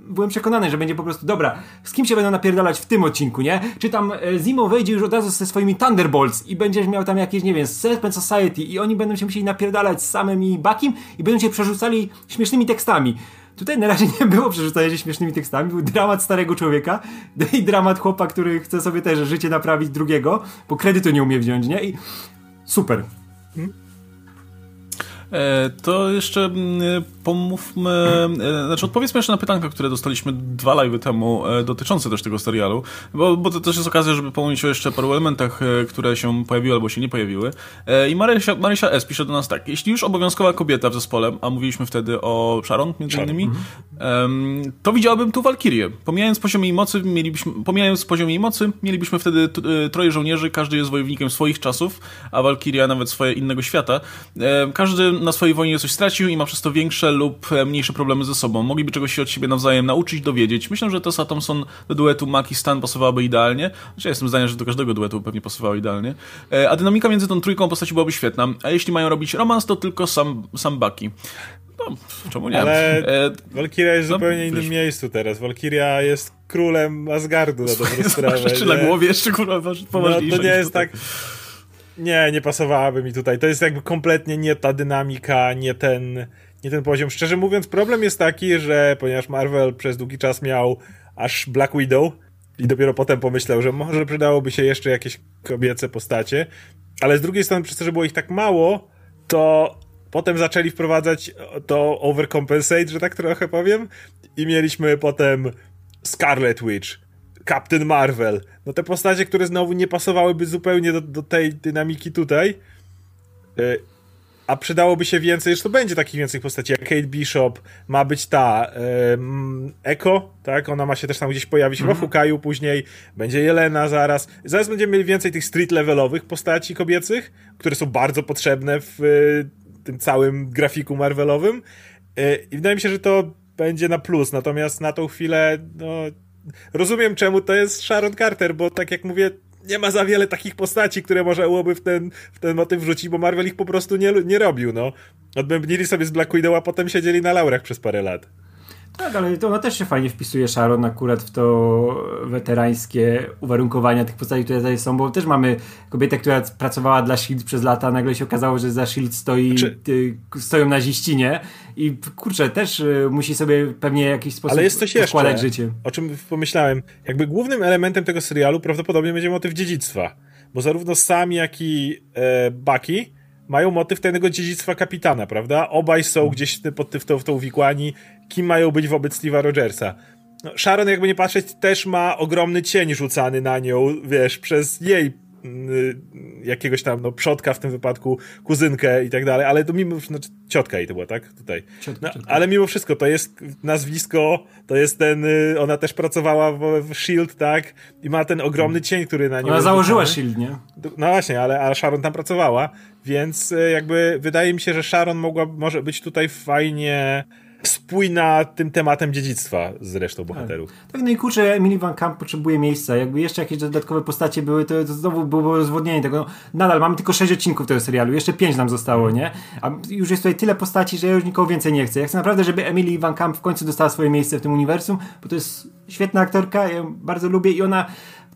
byłem przekonany, że będzie po prostu, dobra, kim się będą napierdalać w tym odcinku, nie? Czy tam e, Zimo wejdzie już od razu ze swoimi Thunderbolts i będziesz miał tam jakieś, nie wiem, Serpent Society i oni będą się musieli napierdalać z samym i Bakim i będą się przerzucali śmiesznymi tekstami. Tutaj na razie nie było przerzucania się śmiesznymi tekstami, był dramat starego człowieka i dramat chłopa, który chce sobie też życie naprawić drugiego, bo kredytu nie umie wziąć, nie? I super. Hmm? E, to jeszcze mm, pomówmy, e, znaczy odpowiedzmy jeszcze na pytanka, które dostaliśmy dwa live temu e, dotyczące też tego serialu, bo, bo to też jest okazja, żeby pomówić o jeszcze paru elementach, które się pojawiły albo się nie pojawiły. I Marysia, Marysia S. pisze do nas tak, jeśli już obowiązkowa kobieta w zespole, a mówiliśmy wtedy o Sharon między innymi, to widziałabym tu Walkirię. Pomijając poziom jej mocy, mielibyśmy, pomijając poziom jej mocy, mielibyśmy wtedy troje żołnierzy, każdy jest wojownikiem swoich czasów, a Walkiria nawet swoje innego świata. Każdy na swojej wojnie coś stracił i ma przez to większe lub e, mniejsze problemy ze sobą. Mogliby czegoś się od siebie nawzajem nauczyć, dowiedzieć. Myślę, że Tessa Thompson do duetu Mac i Stan pasowałaby idealnie. Znaczy, ja jestem zdania, że do każdego duetu pewnie pasowała idealnie. E, a dynamika między tą trójką postaci byłaby świetna. A jeśli mają robić romans, to tylko sam, sam Bucky. No, czemu nie? Ale e, Valkyria jest w no, zupełnie innym wiesz. miejscu teraz. Valkyria jest królem Asgardu na dobrą sprawę. Rzeczy na głowie jeszcze kurwa poważniejsze. No, to nie jest tak... Nie, nie pasowałaby mi tutaj. To jest jakby kompletnie nie ta dynamika, nie ten, nie ten poziom. Szczerze mówiąc, problem jest taki, że ponieważ Marvel przez długi czas miał aż Black Widow i dopiero potem pomyślał, że może przydałoby się jeszcze jakieś kobiece postacie, ale z drugiej strony przez to, że było ich tak mało, to potem zaczęli wprowadzać to overcompensate, że tak trochę powiem i mieliśmy potem Scarlet Witch, Captain Marvel. No te postacie, które znowu nie pasowałyby zupełnie do, do tej dynamiki tutaj. Yy, a przydałoby się więcej, to będzie takich więcej postaci, jak Kate Bishop, ma być ta yy, Echo, tak? Ona ma się też tam gdzieś pojawić mm -hmm. w Hukaju później, będzie Jelena zaraz. Zaraz będziemy mieli więcej tych street levelowych postaci kobiecych, które są bardzo potrzebne w yy, tym całym grafiku Marvelowym. I wydaje mi się, że to będzie na plus, natomiast na tą chwilę, no, rozumiem czemu to jest Sharon Carter, bo tak jak mówię, nie ma za wiele takich postaci, które można byłoby w ten, w ten motyw wrzucić, bo Marvel ich po prostu nie, nie robił, no. Odbębnili sobie z Black Widow, a potem siedzieli na laurach przez parę lat. Tak, ale to ona też się fajnie wpisuje, Sharon, akurat w to weterańskie uwarunkowania tych postaci, które tutaj są, bo też mamy kobietę, która pracowała dla S.H.I.E.L.D. przez lata, nagle się okazało, że za S.H.I.E.L.D. stoi, znaczy... stoją naziści, nie? I kurczę, też y, musi sobie pewnie w jakiś sposób Ale jest coś jeszcze, życie. o czym pomyślałem. Jakby głównym elementem tego serialu prawdopodobnie będzie motyw dziedzictwa, bo zarówno Sam, jak i e, Bucky mają motyw tego dziedzictwa kapitana, prawda? Obaj są hmm. gdzieś pod, w, to, w to uwikłani, kim mają być wobec Steve'a Rogersa. No, Sharon, jakby nie patrzeć, też ma ogromny cień rzucany na nią, wiesz, przez jej y, jakiegoś tam, no, przodka w tym wypadku, kuzynkę i tak dalej, ale to mimo, znaczy ciotka jej to była, tak? Tutaj. Ciotka, no, ciotka. ale mimo wszystko, to jest nazwisko, to jest ten, y, ona też pracowała w, w S.H.I.E.L.D., tak? I ma ten ogromny cień, który na nią Ona założyła. Shield, nie? No właśnie, ale, ale Sharon tam pracowała, więc y, jakby wydaje mi się, że Sharon mogła, może być tutaj fajnie spójna tym tematem dziedzictwa z resztą bohaterów. Tak, no i kurczę, Emily Van Camp potrzebuje miejsca. Jakby jeszcze jakieś dodatkowe postacie były, to, to znowu było rozwodnienie tego. No, nadal mamy tylko 6 odcinków tego serialu, jeszcze 5 nam zostało, nie? A już jest tutaj tyle postaci, że ja już nikogo więcej nie chcę. Ja chcę naprawdę, żeby Emily Van Camp w końcu dostała swoje miejsce w tym uniwersum, bo to jest świetna aktorka, ja ją bardzo lubię i ona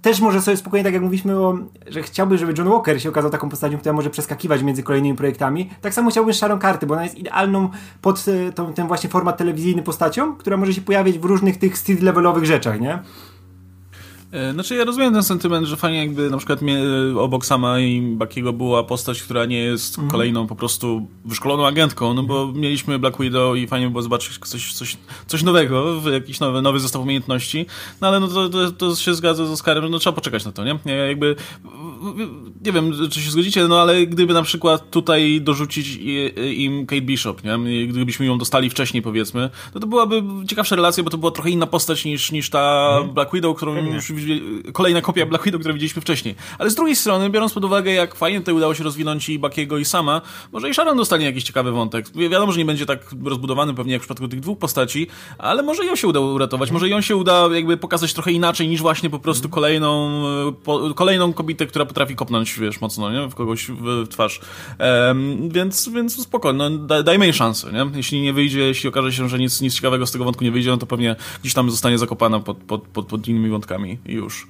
też może sobie spokojnie, tak jak mówiliśmy, o, że chciałby, żeby John Walker się okazał taką postacią, która może przeskakiwać między kolejnymi projektami. Tak samo chciałbym Sharon Carter, bo ona jest idealną pod e, tą, ten właśnie format telewizyjny postacią, która może się pojawić w różnych tych street levelowych rzeczach, nie? E, Znaczy ja rozumiem ten sentyment, że fajnie jakby na przykład mnie, e, obok sama i Bakiego była postać, która nie jest Mhm. kolejną po prostu wyszkoloną agentką, no bo mieliśmy Black Widow i fajnie było zobaczyć coś, coś, coś nowego, jakiś nowy, nowy zestaw umiejętności, no ale no to, to, to się zgadza z Oscarem, że no trzeba poczekać na to, nie? nie jakby, nie wiem, czy się zgodzicie, no ale gdyby na przykład tutaj dorzucić im Kate Bishop, nie? Gdybyśmy ją dostali wcześniej powiedzmy, no to byłaby ciekawsza relacja, bo to była trochę inna postać niż, niż ta Black Widow, którą już widzi- kolejna kopia Black Widow, którą widzieliśmy wcześniej. Ale z drugiej strony, biorąc pod uwagę, jak fajnie tutaj udało się rozwinąć i Bakiego i sama, może i Sharon dostanie jakiś ciekawy wątek. Wi- Wiadomo, że nie będzie tak rozbudowany pewnie jak w przypadku tych dwóch postaci, ale może ją się uda uratować, może ją się uda jakby pokazać trochę inaczej niż właśnie po prostu kolejną, e, po, kolejną kobietę, która potrafi kopnąć, wiesz, mocno, nie? W kogoś w twarz. Em, więc, więc spoko, no, da, dajmy jej szansę, nie? Jeśli nie wyjdzie, jeśli okaże się, że nic, nic ciekawego z tego wątku nie wyjdzie, no to pewnie gdzieś tam zostanie zakopana pod, pod, pod, pod innymi wątkami i już.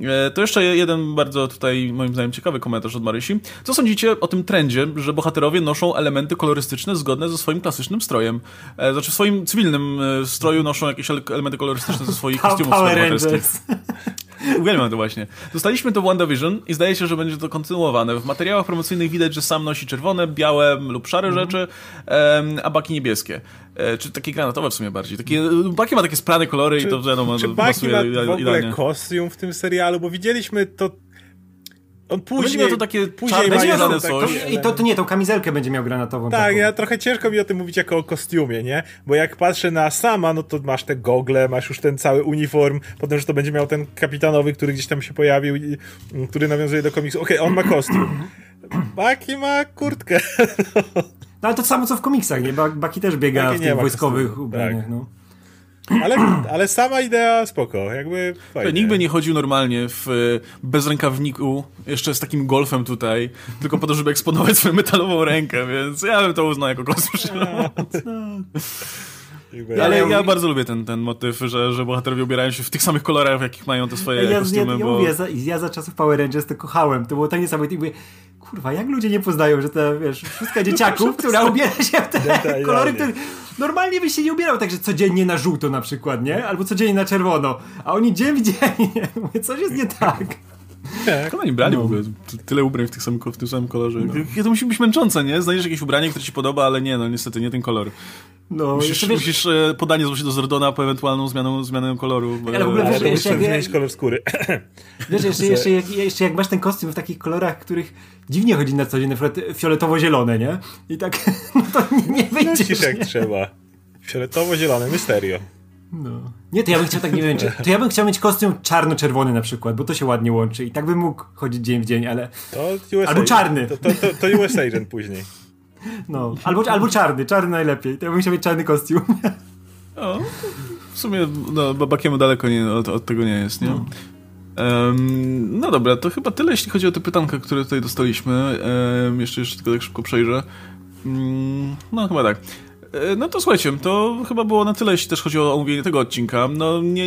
E, To jeszcze jeden bardzo tutaj, moim zdaniem, ciekawy komentarz od Marysi. Co sądzicie o tym trendzie, że bohaterowie noszą elementy kolorystyczne zgodne ze swoim klasycznym strojem? E, Znaczy w swoim cywilnym e, stroju noszą jakieś ele- elementy kolorystyczne ze swoich kostiumów Power superbohaterskich. Uwielbiam to właśnie. Dostaliśmy to w WandaVision i zdaje się, że będzie to kontynuowane. W materiałach promocyjnych widać, że sam nosi czerwone, białe lub szare Mhm. rzeczy, em, a baki niebieskie. E, czy takie granatowe w sumie bardziej. Takie, baki ma takie sprane kolory i to wiadomo, Czy Baki ma w ogóle idealnie. kostium w tym serialu? Bo widzieliśmy to... On będzie później... miał to takie później czarne, ma będzie miał taki coś. I to, to nie, tą kamizelkę będzie miał granatową. Tak, taką. ja trochę ciężko mi o tym mówić jako o kostiumie, nie? Bo jak patrzę na sama, no to masz te gogle, masz już ten cały uniform, potem, że to będzie miał ten kapitanowy, który gdzieś tam się pojawił, i, mm, który nawiązuje do komiksu. Okej, on ma kostium. Baki ma kurtkę. No ale to samo co w komiksach, nie? Ba- Baki też biega Baki w tych wojskowych kostiumu, ubraniach, tak. no. Ale, ale sama idea spoko, jakby fajnie. Nikt by nie chodził normalnie w e, bezrękawniku, jeszcze z takim golfem tutaj, tylko po to, żeby eksponować swoją metalową rękę, więc ja bym to uznał jako kosmos. Jakby- Ale Ja- ja bardzo lubię ten, ten motyw, że, że bohaterowie ubierają się w tych samych kolorach, w jakich mają te swoje Ja, ja, kostiumy, ja, bo... mówię, za, ja za czasów Power Rangers to kochałem. To było tak niesamowite. I mówię, kurwa, jak ludzie nie poznają, że ta, wiesz, szóstka dzieciaków, która ubiera się w te kolory, które normalnie byś się nie ubierał tak, że codziennie na żółto na przykład, nie? Albo codziennie na czerwono. A oni dzień w dzień, nie? Mówię, coś jest nie tak. Jak oni brali w ogóle tyle ubrań w, tych samym, w tym samym kolorze? No. To musi być męczące, nie? Znajdziesz jakieś ubranie, które ci podoba, ale nie, no niestety nie ten kolor. No, Musisz, jeszcze wiesz, musisz e, podanie zgłosić do Zordona po ewentualną zmianą, zmianę koloru. Ale w ogóle e, wiesz, jeszcze zmienić kolor skóry. wiesz jeszcze, jeszcze, jak, jeszcze jak masz ten kostium w takich kolorach, których dziwnie chodzi na co dzień, na przykład fioletowo-zielone, nie? I tak, no to nie, nie wyjdziesz, Lecisz jak nie? trzeba. Fioletowo-zielone, mysterio. No. Nie, to ja bym chciał tak, nie wiem, czy, to ja bym chciał mieć kostium czarno-czerwony na przykład, bo to się ładnie łączy i tak bym mógł chodzić dzień w dzień, ale To USA, Albo czarny. To, to, to, to US Agent później. no, albo, albo czarny, czarny najlepiej, to ja bym chciał mieć czarny kostium. O, w sumie no, Babakiemu daleko nie, od, od tego nie jest, nie? No. no dobra, to chyba tyle, jeśli chodzi o te pytanka, które tutaj dostaliśmy. Em, jeszcze, jeszcze tylko tak szybko przejrzę. Mm, no chyba tak. E, No to słuchajcie, to chyba było na tyle, jeśli też chodzi o omówienie tego odcinka. No nie,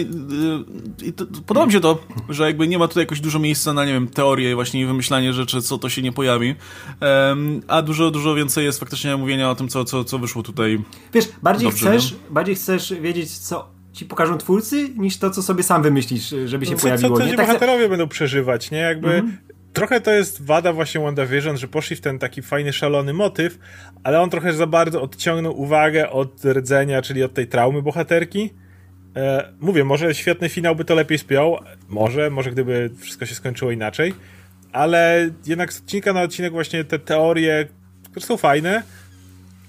y, to, podoba mi się to, że jakby nie ma tutaj jakoś dużo miejsca na, nie wiem, teorię właśnie i wymyślanie rzeczy, co to się nie pojawi. Em, a dużo, dużo więcej jest faktycznie mówienia o tym, co, co, co wyszło tutaj. Wiesz, bardziej Dobrze, chcesz, bardziej chcesz wiedzieć, co ci pokażą twórcy, niż to, co sobie sam wymyślisz, żeby się No pojawiło. co, co nie? ci Tak, bohaterowie będą przeżywać, nie? Jakby Mhm. Trochę to jest wada właśnie WandaVision, że poszli w ten taki fajny, szalony motyw, ale on trochę za bardzo odciągnął uwagę od rdzenia, czyli od tej traumy bohaterki. E, mówię, może świetny finał by to lepiej spiął, może, może gdyby wszystko się skończyło inaczej, ale jednak z odcinka na odcinek właśnie te teorie, które są fajne,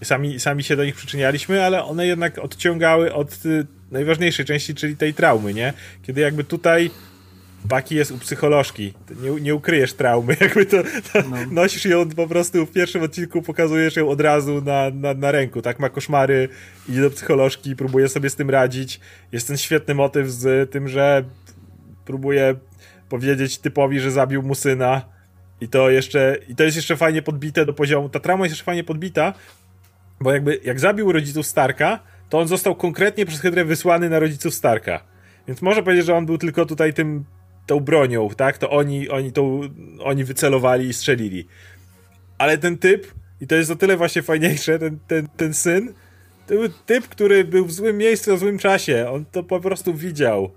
sami, sami się do nich przyczynialiśmy, ale one jednak odciągały od y, najważniejszej części, czyli tej traumy, nie? Kiedy jakby tutaj Baki jest u psycholożki. Nie, nie ukryjesz traumy, jakby to, to no. nosisz ją po prostu w pierwszym odcinku, pokazujesz ją od razu na, na, na ręku, tak? Ma koszmary, idzie do psycholożki, próbuje sobie z tym radzić. Jest ten świetny motyw z tym, że próbuje powiedzieć typowi, że zabił mu syna i to jeszcze, i to jest jeszcze fajnie podbite do poziomu, ta trauma jest jeszcze fajnie podbita, bo jakby, jak zabił rodziców Starka, to on został konkretnie przez Hydrę wysłany na rodziców Starka. Więc może powiedzieć, że on był tylko tutaj tym tą bronią, tak? To oni, oni, tą, oni wycelowali i strzelili. Ale ten typ, i to jest o tyle właśnie fajniejsze, ten, ten, ten syn, to był typ, który był w złym miejscu w złym czasie. On to po prostu widział.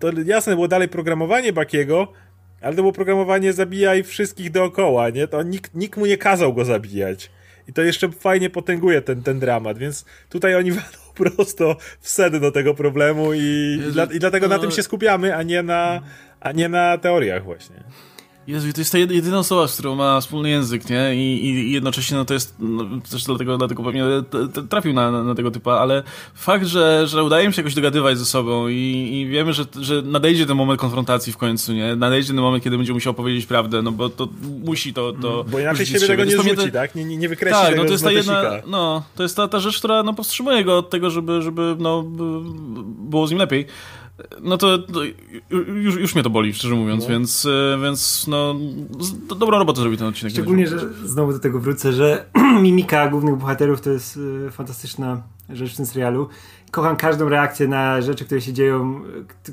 To jasne było dalej programowanie Bakiego, ale to było programowanie zabijaj wszystkich dookoła, nie? To nikt, nikt mu nie kazał go zabijać. I to jeszcze fajnie potęguje ten, ten dramat, więc tutaj oni walą prosto w sedno tego problemu i, i, dla, i dlatego na tym się skupiamy, a nie na, a nie na teoriach właśnie. Jezu, to jest ta jedyna osoba, z którą ma wspólny język, nie? I, i jednocześnie no to jest, no, też dlatego, dlatego pewnie trafił na, na, na, tego typa, ale fakt, że, że udaje mi się jakoś dogadywać ze sobą i, i wiemy, że, że nadejdzie ten moment konfrontacji w końcu, nie? Nadejdzie ten moment, kiedy będzie musiał powiedzieć prawdę, no bo to musi to... to bo inaczej siebie tego nie rzuci, te... tak? Nie, nie wykreśli tak, tego no to jest ta jedna, No, to jest ta, ta rzecz, która no, powstrzymuje go od tego, żeby, żeby no, było z nim lepiej no to, to, już, już mnie to boli, szczerze mówiąc, no. więc, e, więc no, dobrą robotę zrobił ten odcinek. Szczególnie, że znowu do tego wrócę, że mimika głównych bohaterów to jest e, fantastyczna rzecz w tym serialu kocham każdą reakcję na rzeczy, które się dzieją,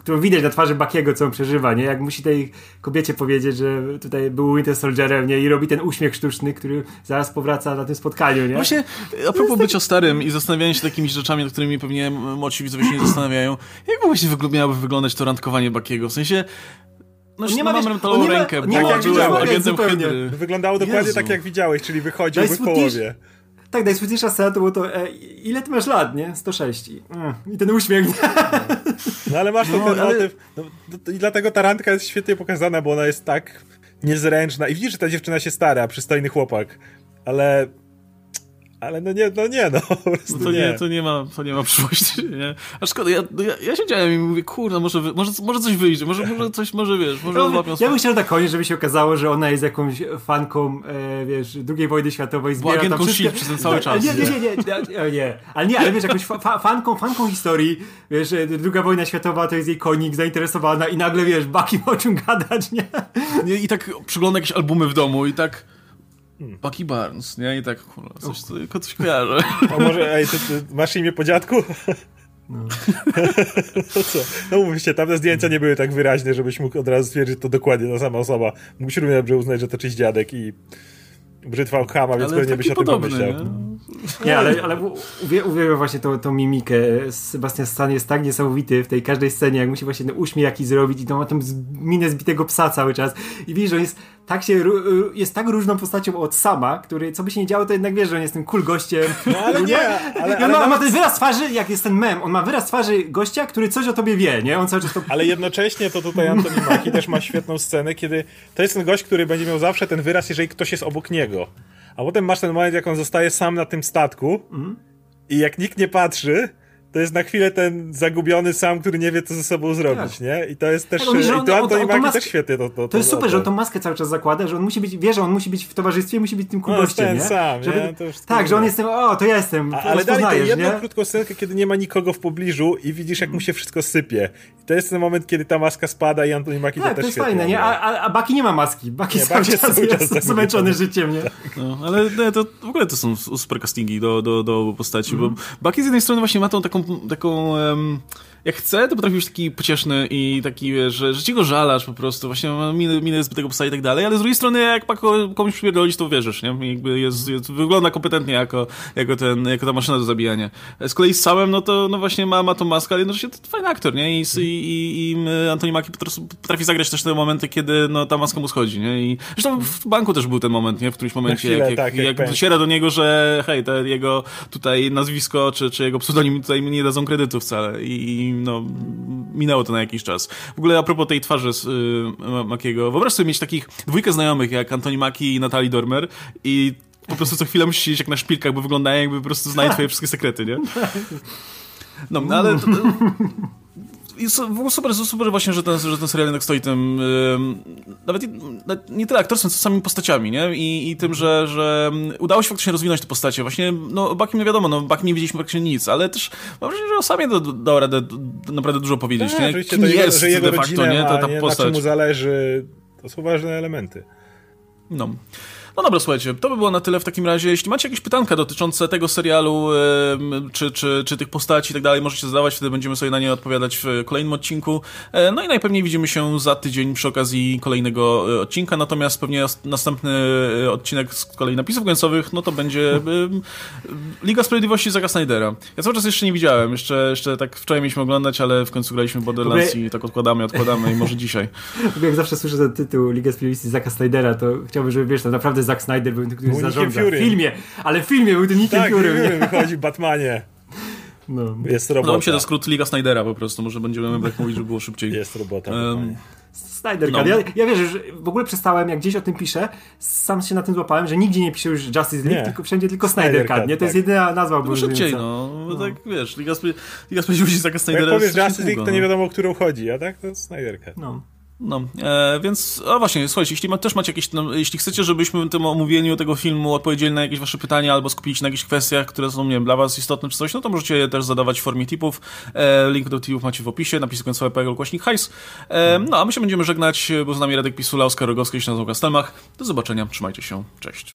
którą widać na twarzy Bakiego, co on przeżywa, nie? Jak musi tej kobiecie powiedzieć, że tutaj był Winter Soldierem, nie? I robi ten uśmiech sztuczny, który zaraz powraca na tym spotkaniu, nie? Właśnie, a propos bycia starym i zastanawiania się takimi rzeczami, nad którymi pewnie młodsi widzowie się nie zastanawiają, jak właśnie miałoby wyglądać to randkowanie Bakiego? W sensie, no, nie ma mam metalową rękę, bo nie ma, był agentem Hydry. Wyglądało dokładnie Jezu. tak, jak widziałeś, czyli wychodził w połowie. Tak, najsmutniejsza scena to było to, e, ile ty masz lat, nie? 106. I, mm, i ten uśmiech? No ale masz no, ten ale... motyw. No, I dlatego ta randka jest świetnie pokazana, bo ona jest tak niezręczna. I widzisz, że ta dziewczyna się stara, przystojny chłopak. Ale ale no nie, no nie, no po prostu no to nie. nie. To nie ma, to nie ma przyszłości, nie? A szkoda, ja, ja, ja siedziałem i mówię, kurde, może, może, może coś wyjdzie, może, może coś, może wiesz, może no, Ja bym chciał na koniec, żeby się okazało, że ona jest jakąś fanką, e, wiesz, II wojny światowej. Była agentką wszystkie... przez ten cały czas. Nie, nie, nie, nie, nie, nie, ale nie, ale wiesz, jakąś fa fanką, fanką historii, wiesz, II wojna światowa to jest jej konik, zainteresowana i nagle, wiesz, Baki o czym gadać, nie? nie I tak przygląda jakieś albumy w domu i tak Hmm. Bucky Barnes, nie? I tak, kurwa, coś, tylko coś kojarzę. A może, ej, ty, ty masz imię po dziadku? No. to co? No mówmy się, tamte zdjęcia nie były tak wyraźne, żebyś mógł od razu stwierdzić, że to dokładnie ta sama osoba. Mógłbyś równie dobrze uznać, że to czyś dziadek i brzytwa Hama, więc ale pewnie byś o tym pomyślał. Nie, nie ale, ale uwielbiam właśnie tą, tą mimikę. Sebastian Stan jest tak niesamowity w tej każdej scenie, jak musi właśnie ten uśmiech jakiś zrobić i to ma tą minę zbitego psa cały czas. I widzisz, że on jest tak się, jest tak różną postacią od sama, który co by się nie działo, to jednak wiesz, że on jest tym cool gościem. No ale nie, ale, ale on, ma, ma ten wyraz twarzy, jak jest ten mem, on ma wyraz twarzy gościa, który coś o tobie wie, nie? On cały czas to... Ale jednocześnie to tutaj Antoni Maki też ma świetną scenę, kiedy to jest ten gość, który będzie miał zawsze ten wyraz, jeżeli ktoś jest obok niego. A potem masz ten moment, jak on zostaje sam na tym statku mm. i jak nikt nie patrzy, to jest na chwilę ten zagubiony sam, który nie wie, co ze sobą zrobić, tak. nie? I to jest też... Tak, I to Antoni Mackie też świetnie to, to, to To jest super, że on tą maskę cały czas zakłada, że on musi być, wie, że on musi być w towarzystwie, musi być tym kubościem, no, ten nie? sam, Żeby, nie? tak, że on jest tym, o, to ja jestem, A, Ale dalej tę jedną nie? krótką scenkę, kiedy nie ma nikogo w pobliżu i widzisz, jak mu się wszystko sypie. I to jest ten moment, kiedy ta maska spada i Antoni Mackie tak, to też to jest fajne, nie? A, a, a Baki nie ma maski. Baki cały czas cały jest tak zmęczony życiem, nie? No, ale to w ogóle to są super castingi do, do, do postaci, bo mhm. Baki z jednej strony właśnie ma tą taką, taką um, jak chce, to potrafi być taki pocieszny i taki, wiesz, że, że ci go żalasz po prostu, właśnie ma minę, minę zbytego psa i tak dalej, ale z drugiej strony jak Pako komuś przypierdolić, to wierzysz, nie? I jakby jest, jest, wygląda kompetentnie jako, jako, ten, jako ta maszyna do zabijania. Z kolei z samym, no to no właśnie ma, ma tą maskę, ale jednocześnie to fajny aktor, nie? I, i, i, i Antoni Maki potrafi zagrać też te momenty, kiedy no, ta maska mu schodzi, nie? I zresztą w banku też był ten moment, nie? W którymś momencie, chwilę, jak, jak, tak, jak, jak dociera do niego, że hej, te jego tutaj nazwisko, czy, czy jego pseudonim tutaj nie dadzą kredytu wcale i no, minęło to na jakiś czas. W ogóle a propos tej twarzy z y, Makiego, wyobraź sobie mieć takich dwójkę znajomych jak Antoni Maki i Natalie Dormer i po prostu co chwilę musisz siedzieć jak na szpilkach, bo wyglądają jakby po prostu znają twoje wszystkie sekrety, nie? No, no ale... To, i super, super właśnie, że ten, że ten serial jednak stoi tym, yy, nawet, nie tyle aktorstwem, co samymi postaciami, nie? I, i tym, że, że udało się faktycznie rozwinąć te postacie. Właśnie, no, Bakim nie wiadomo, no, Bakim nie widzieliśmy praktycznie nic, ale też mam wrażenie, że o samie dał radę naprawdę dużo powiedzieć, no, nie? Kim to jest że jego de facto, nie? Ta, ta postać. Na czemu zależy, to są ważne elementy. No. No dobra, słuchajcie, to by było na tyle w takim razie. Jeśli macie jakieś pytanka dotyczące tego serialu, czy, czy, czy tych postaci i tak dalej, możecie zadawać, wtedy będziemy sobie na nie odpowiadać w kolejnym odcinku. E, no i najpewniej widzimy się za tydzień przy okazji kolejnego e, odcinka, natomiast pewnie następny e, odcinek z kolei napisów końcowych, no to będzie Liga Sprawiedliwości Zaka Snydera. Ja cały czas jeszcze nie widziałem, jeszcze, jeszcze tak wczoraj mieliśmy oglądać, ale w końcu graliśmy Borderlands i tak odkładamy, odkładamy i może dzisiaj. Jak zawsze słyszę ten tytuł Liga Sprawiedliwości Zaka Snydera, to chciałbym, żeby wiesz, to naprawdę Zack Snyder był tym, który był zarządza. W filmie, ale w filmie był tym Nickiem tak, Fury. Tak, wychodzi Batmanie. No. Jest robota. Podoba mi się to skrót Liga Snydera po prostu, może będziemy tak mówić, żeby było szybciej. Jest robota. Um, Snyder no. ja, ja wiesz, że w ogóle przestałem, jak gdzieś o tym piszę, sam się na tym złapałem, że nigdzie nie pisze już Justice League, nie. tylko wszędzie tylko Snyder, Cut, nie? To tak. jest jedyna nazwa. No szybciej, no. no. Tak, wiesz, Liga, Liga Sprawiedliwości taka Snydera Jak powiesz Justice League, to nie wiadomo, o którą chodzi, a tak to Snyder Cut. No. No, e, więc, a właśnie, słuchajcie, jeśli ma, też macie jakieś, no, jeśli chcecie, żebyśmy w tym omówieniu tego filmu odpowiedzieli na jakieś wasze pytania albo skupili się na jakichś kwestiach, które są, nie wiem, dla was istotne czy coś, no to możecie je też zadawać w formie tipów. E, link do tipów macie w opisie, napisy końcowe PL Głośnik Hajs. E, no, a my się będziemy żegnać, bo z nami Radek Pisula, Oskar Rogowski się nazwał Kastelmach. Do zobaczenia, trzymajcie się, cześć.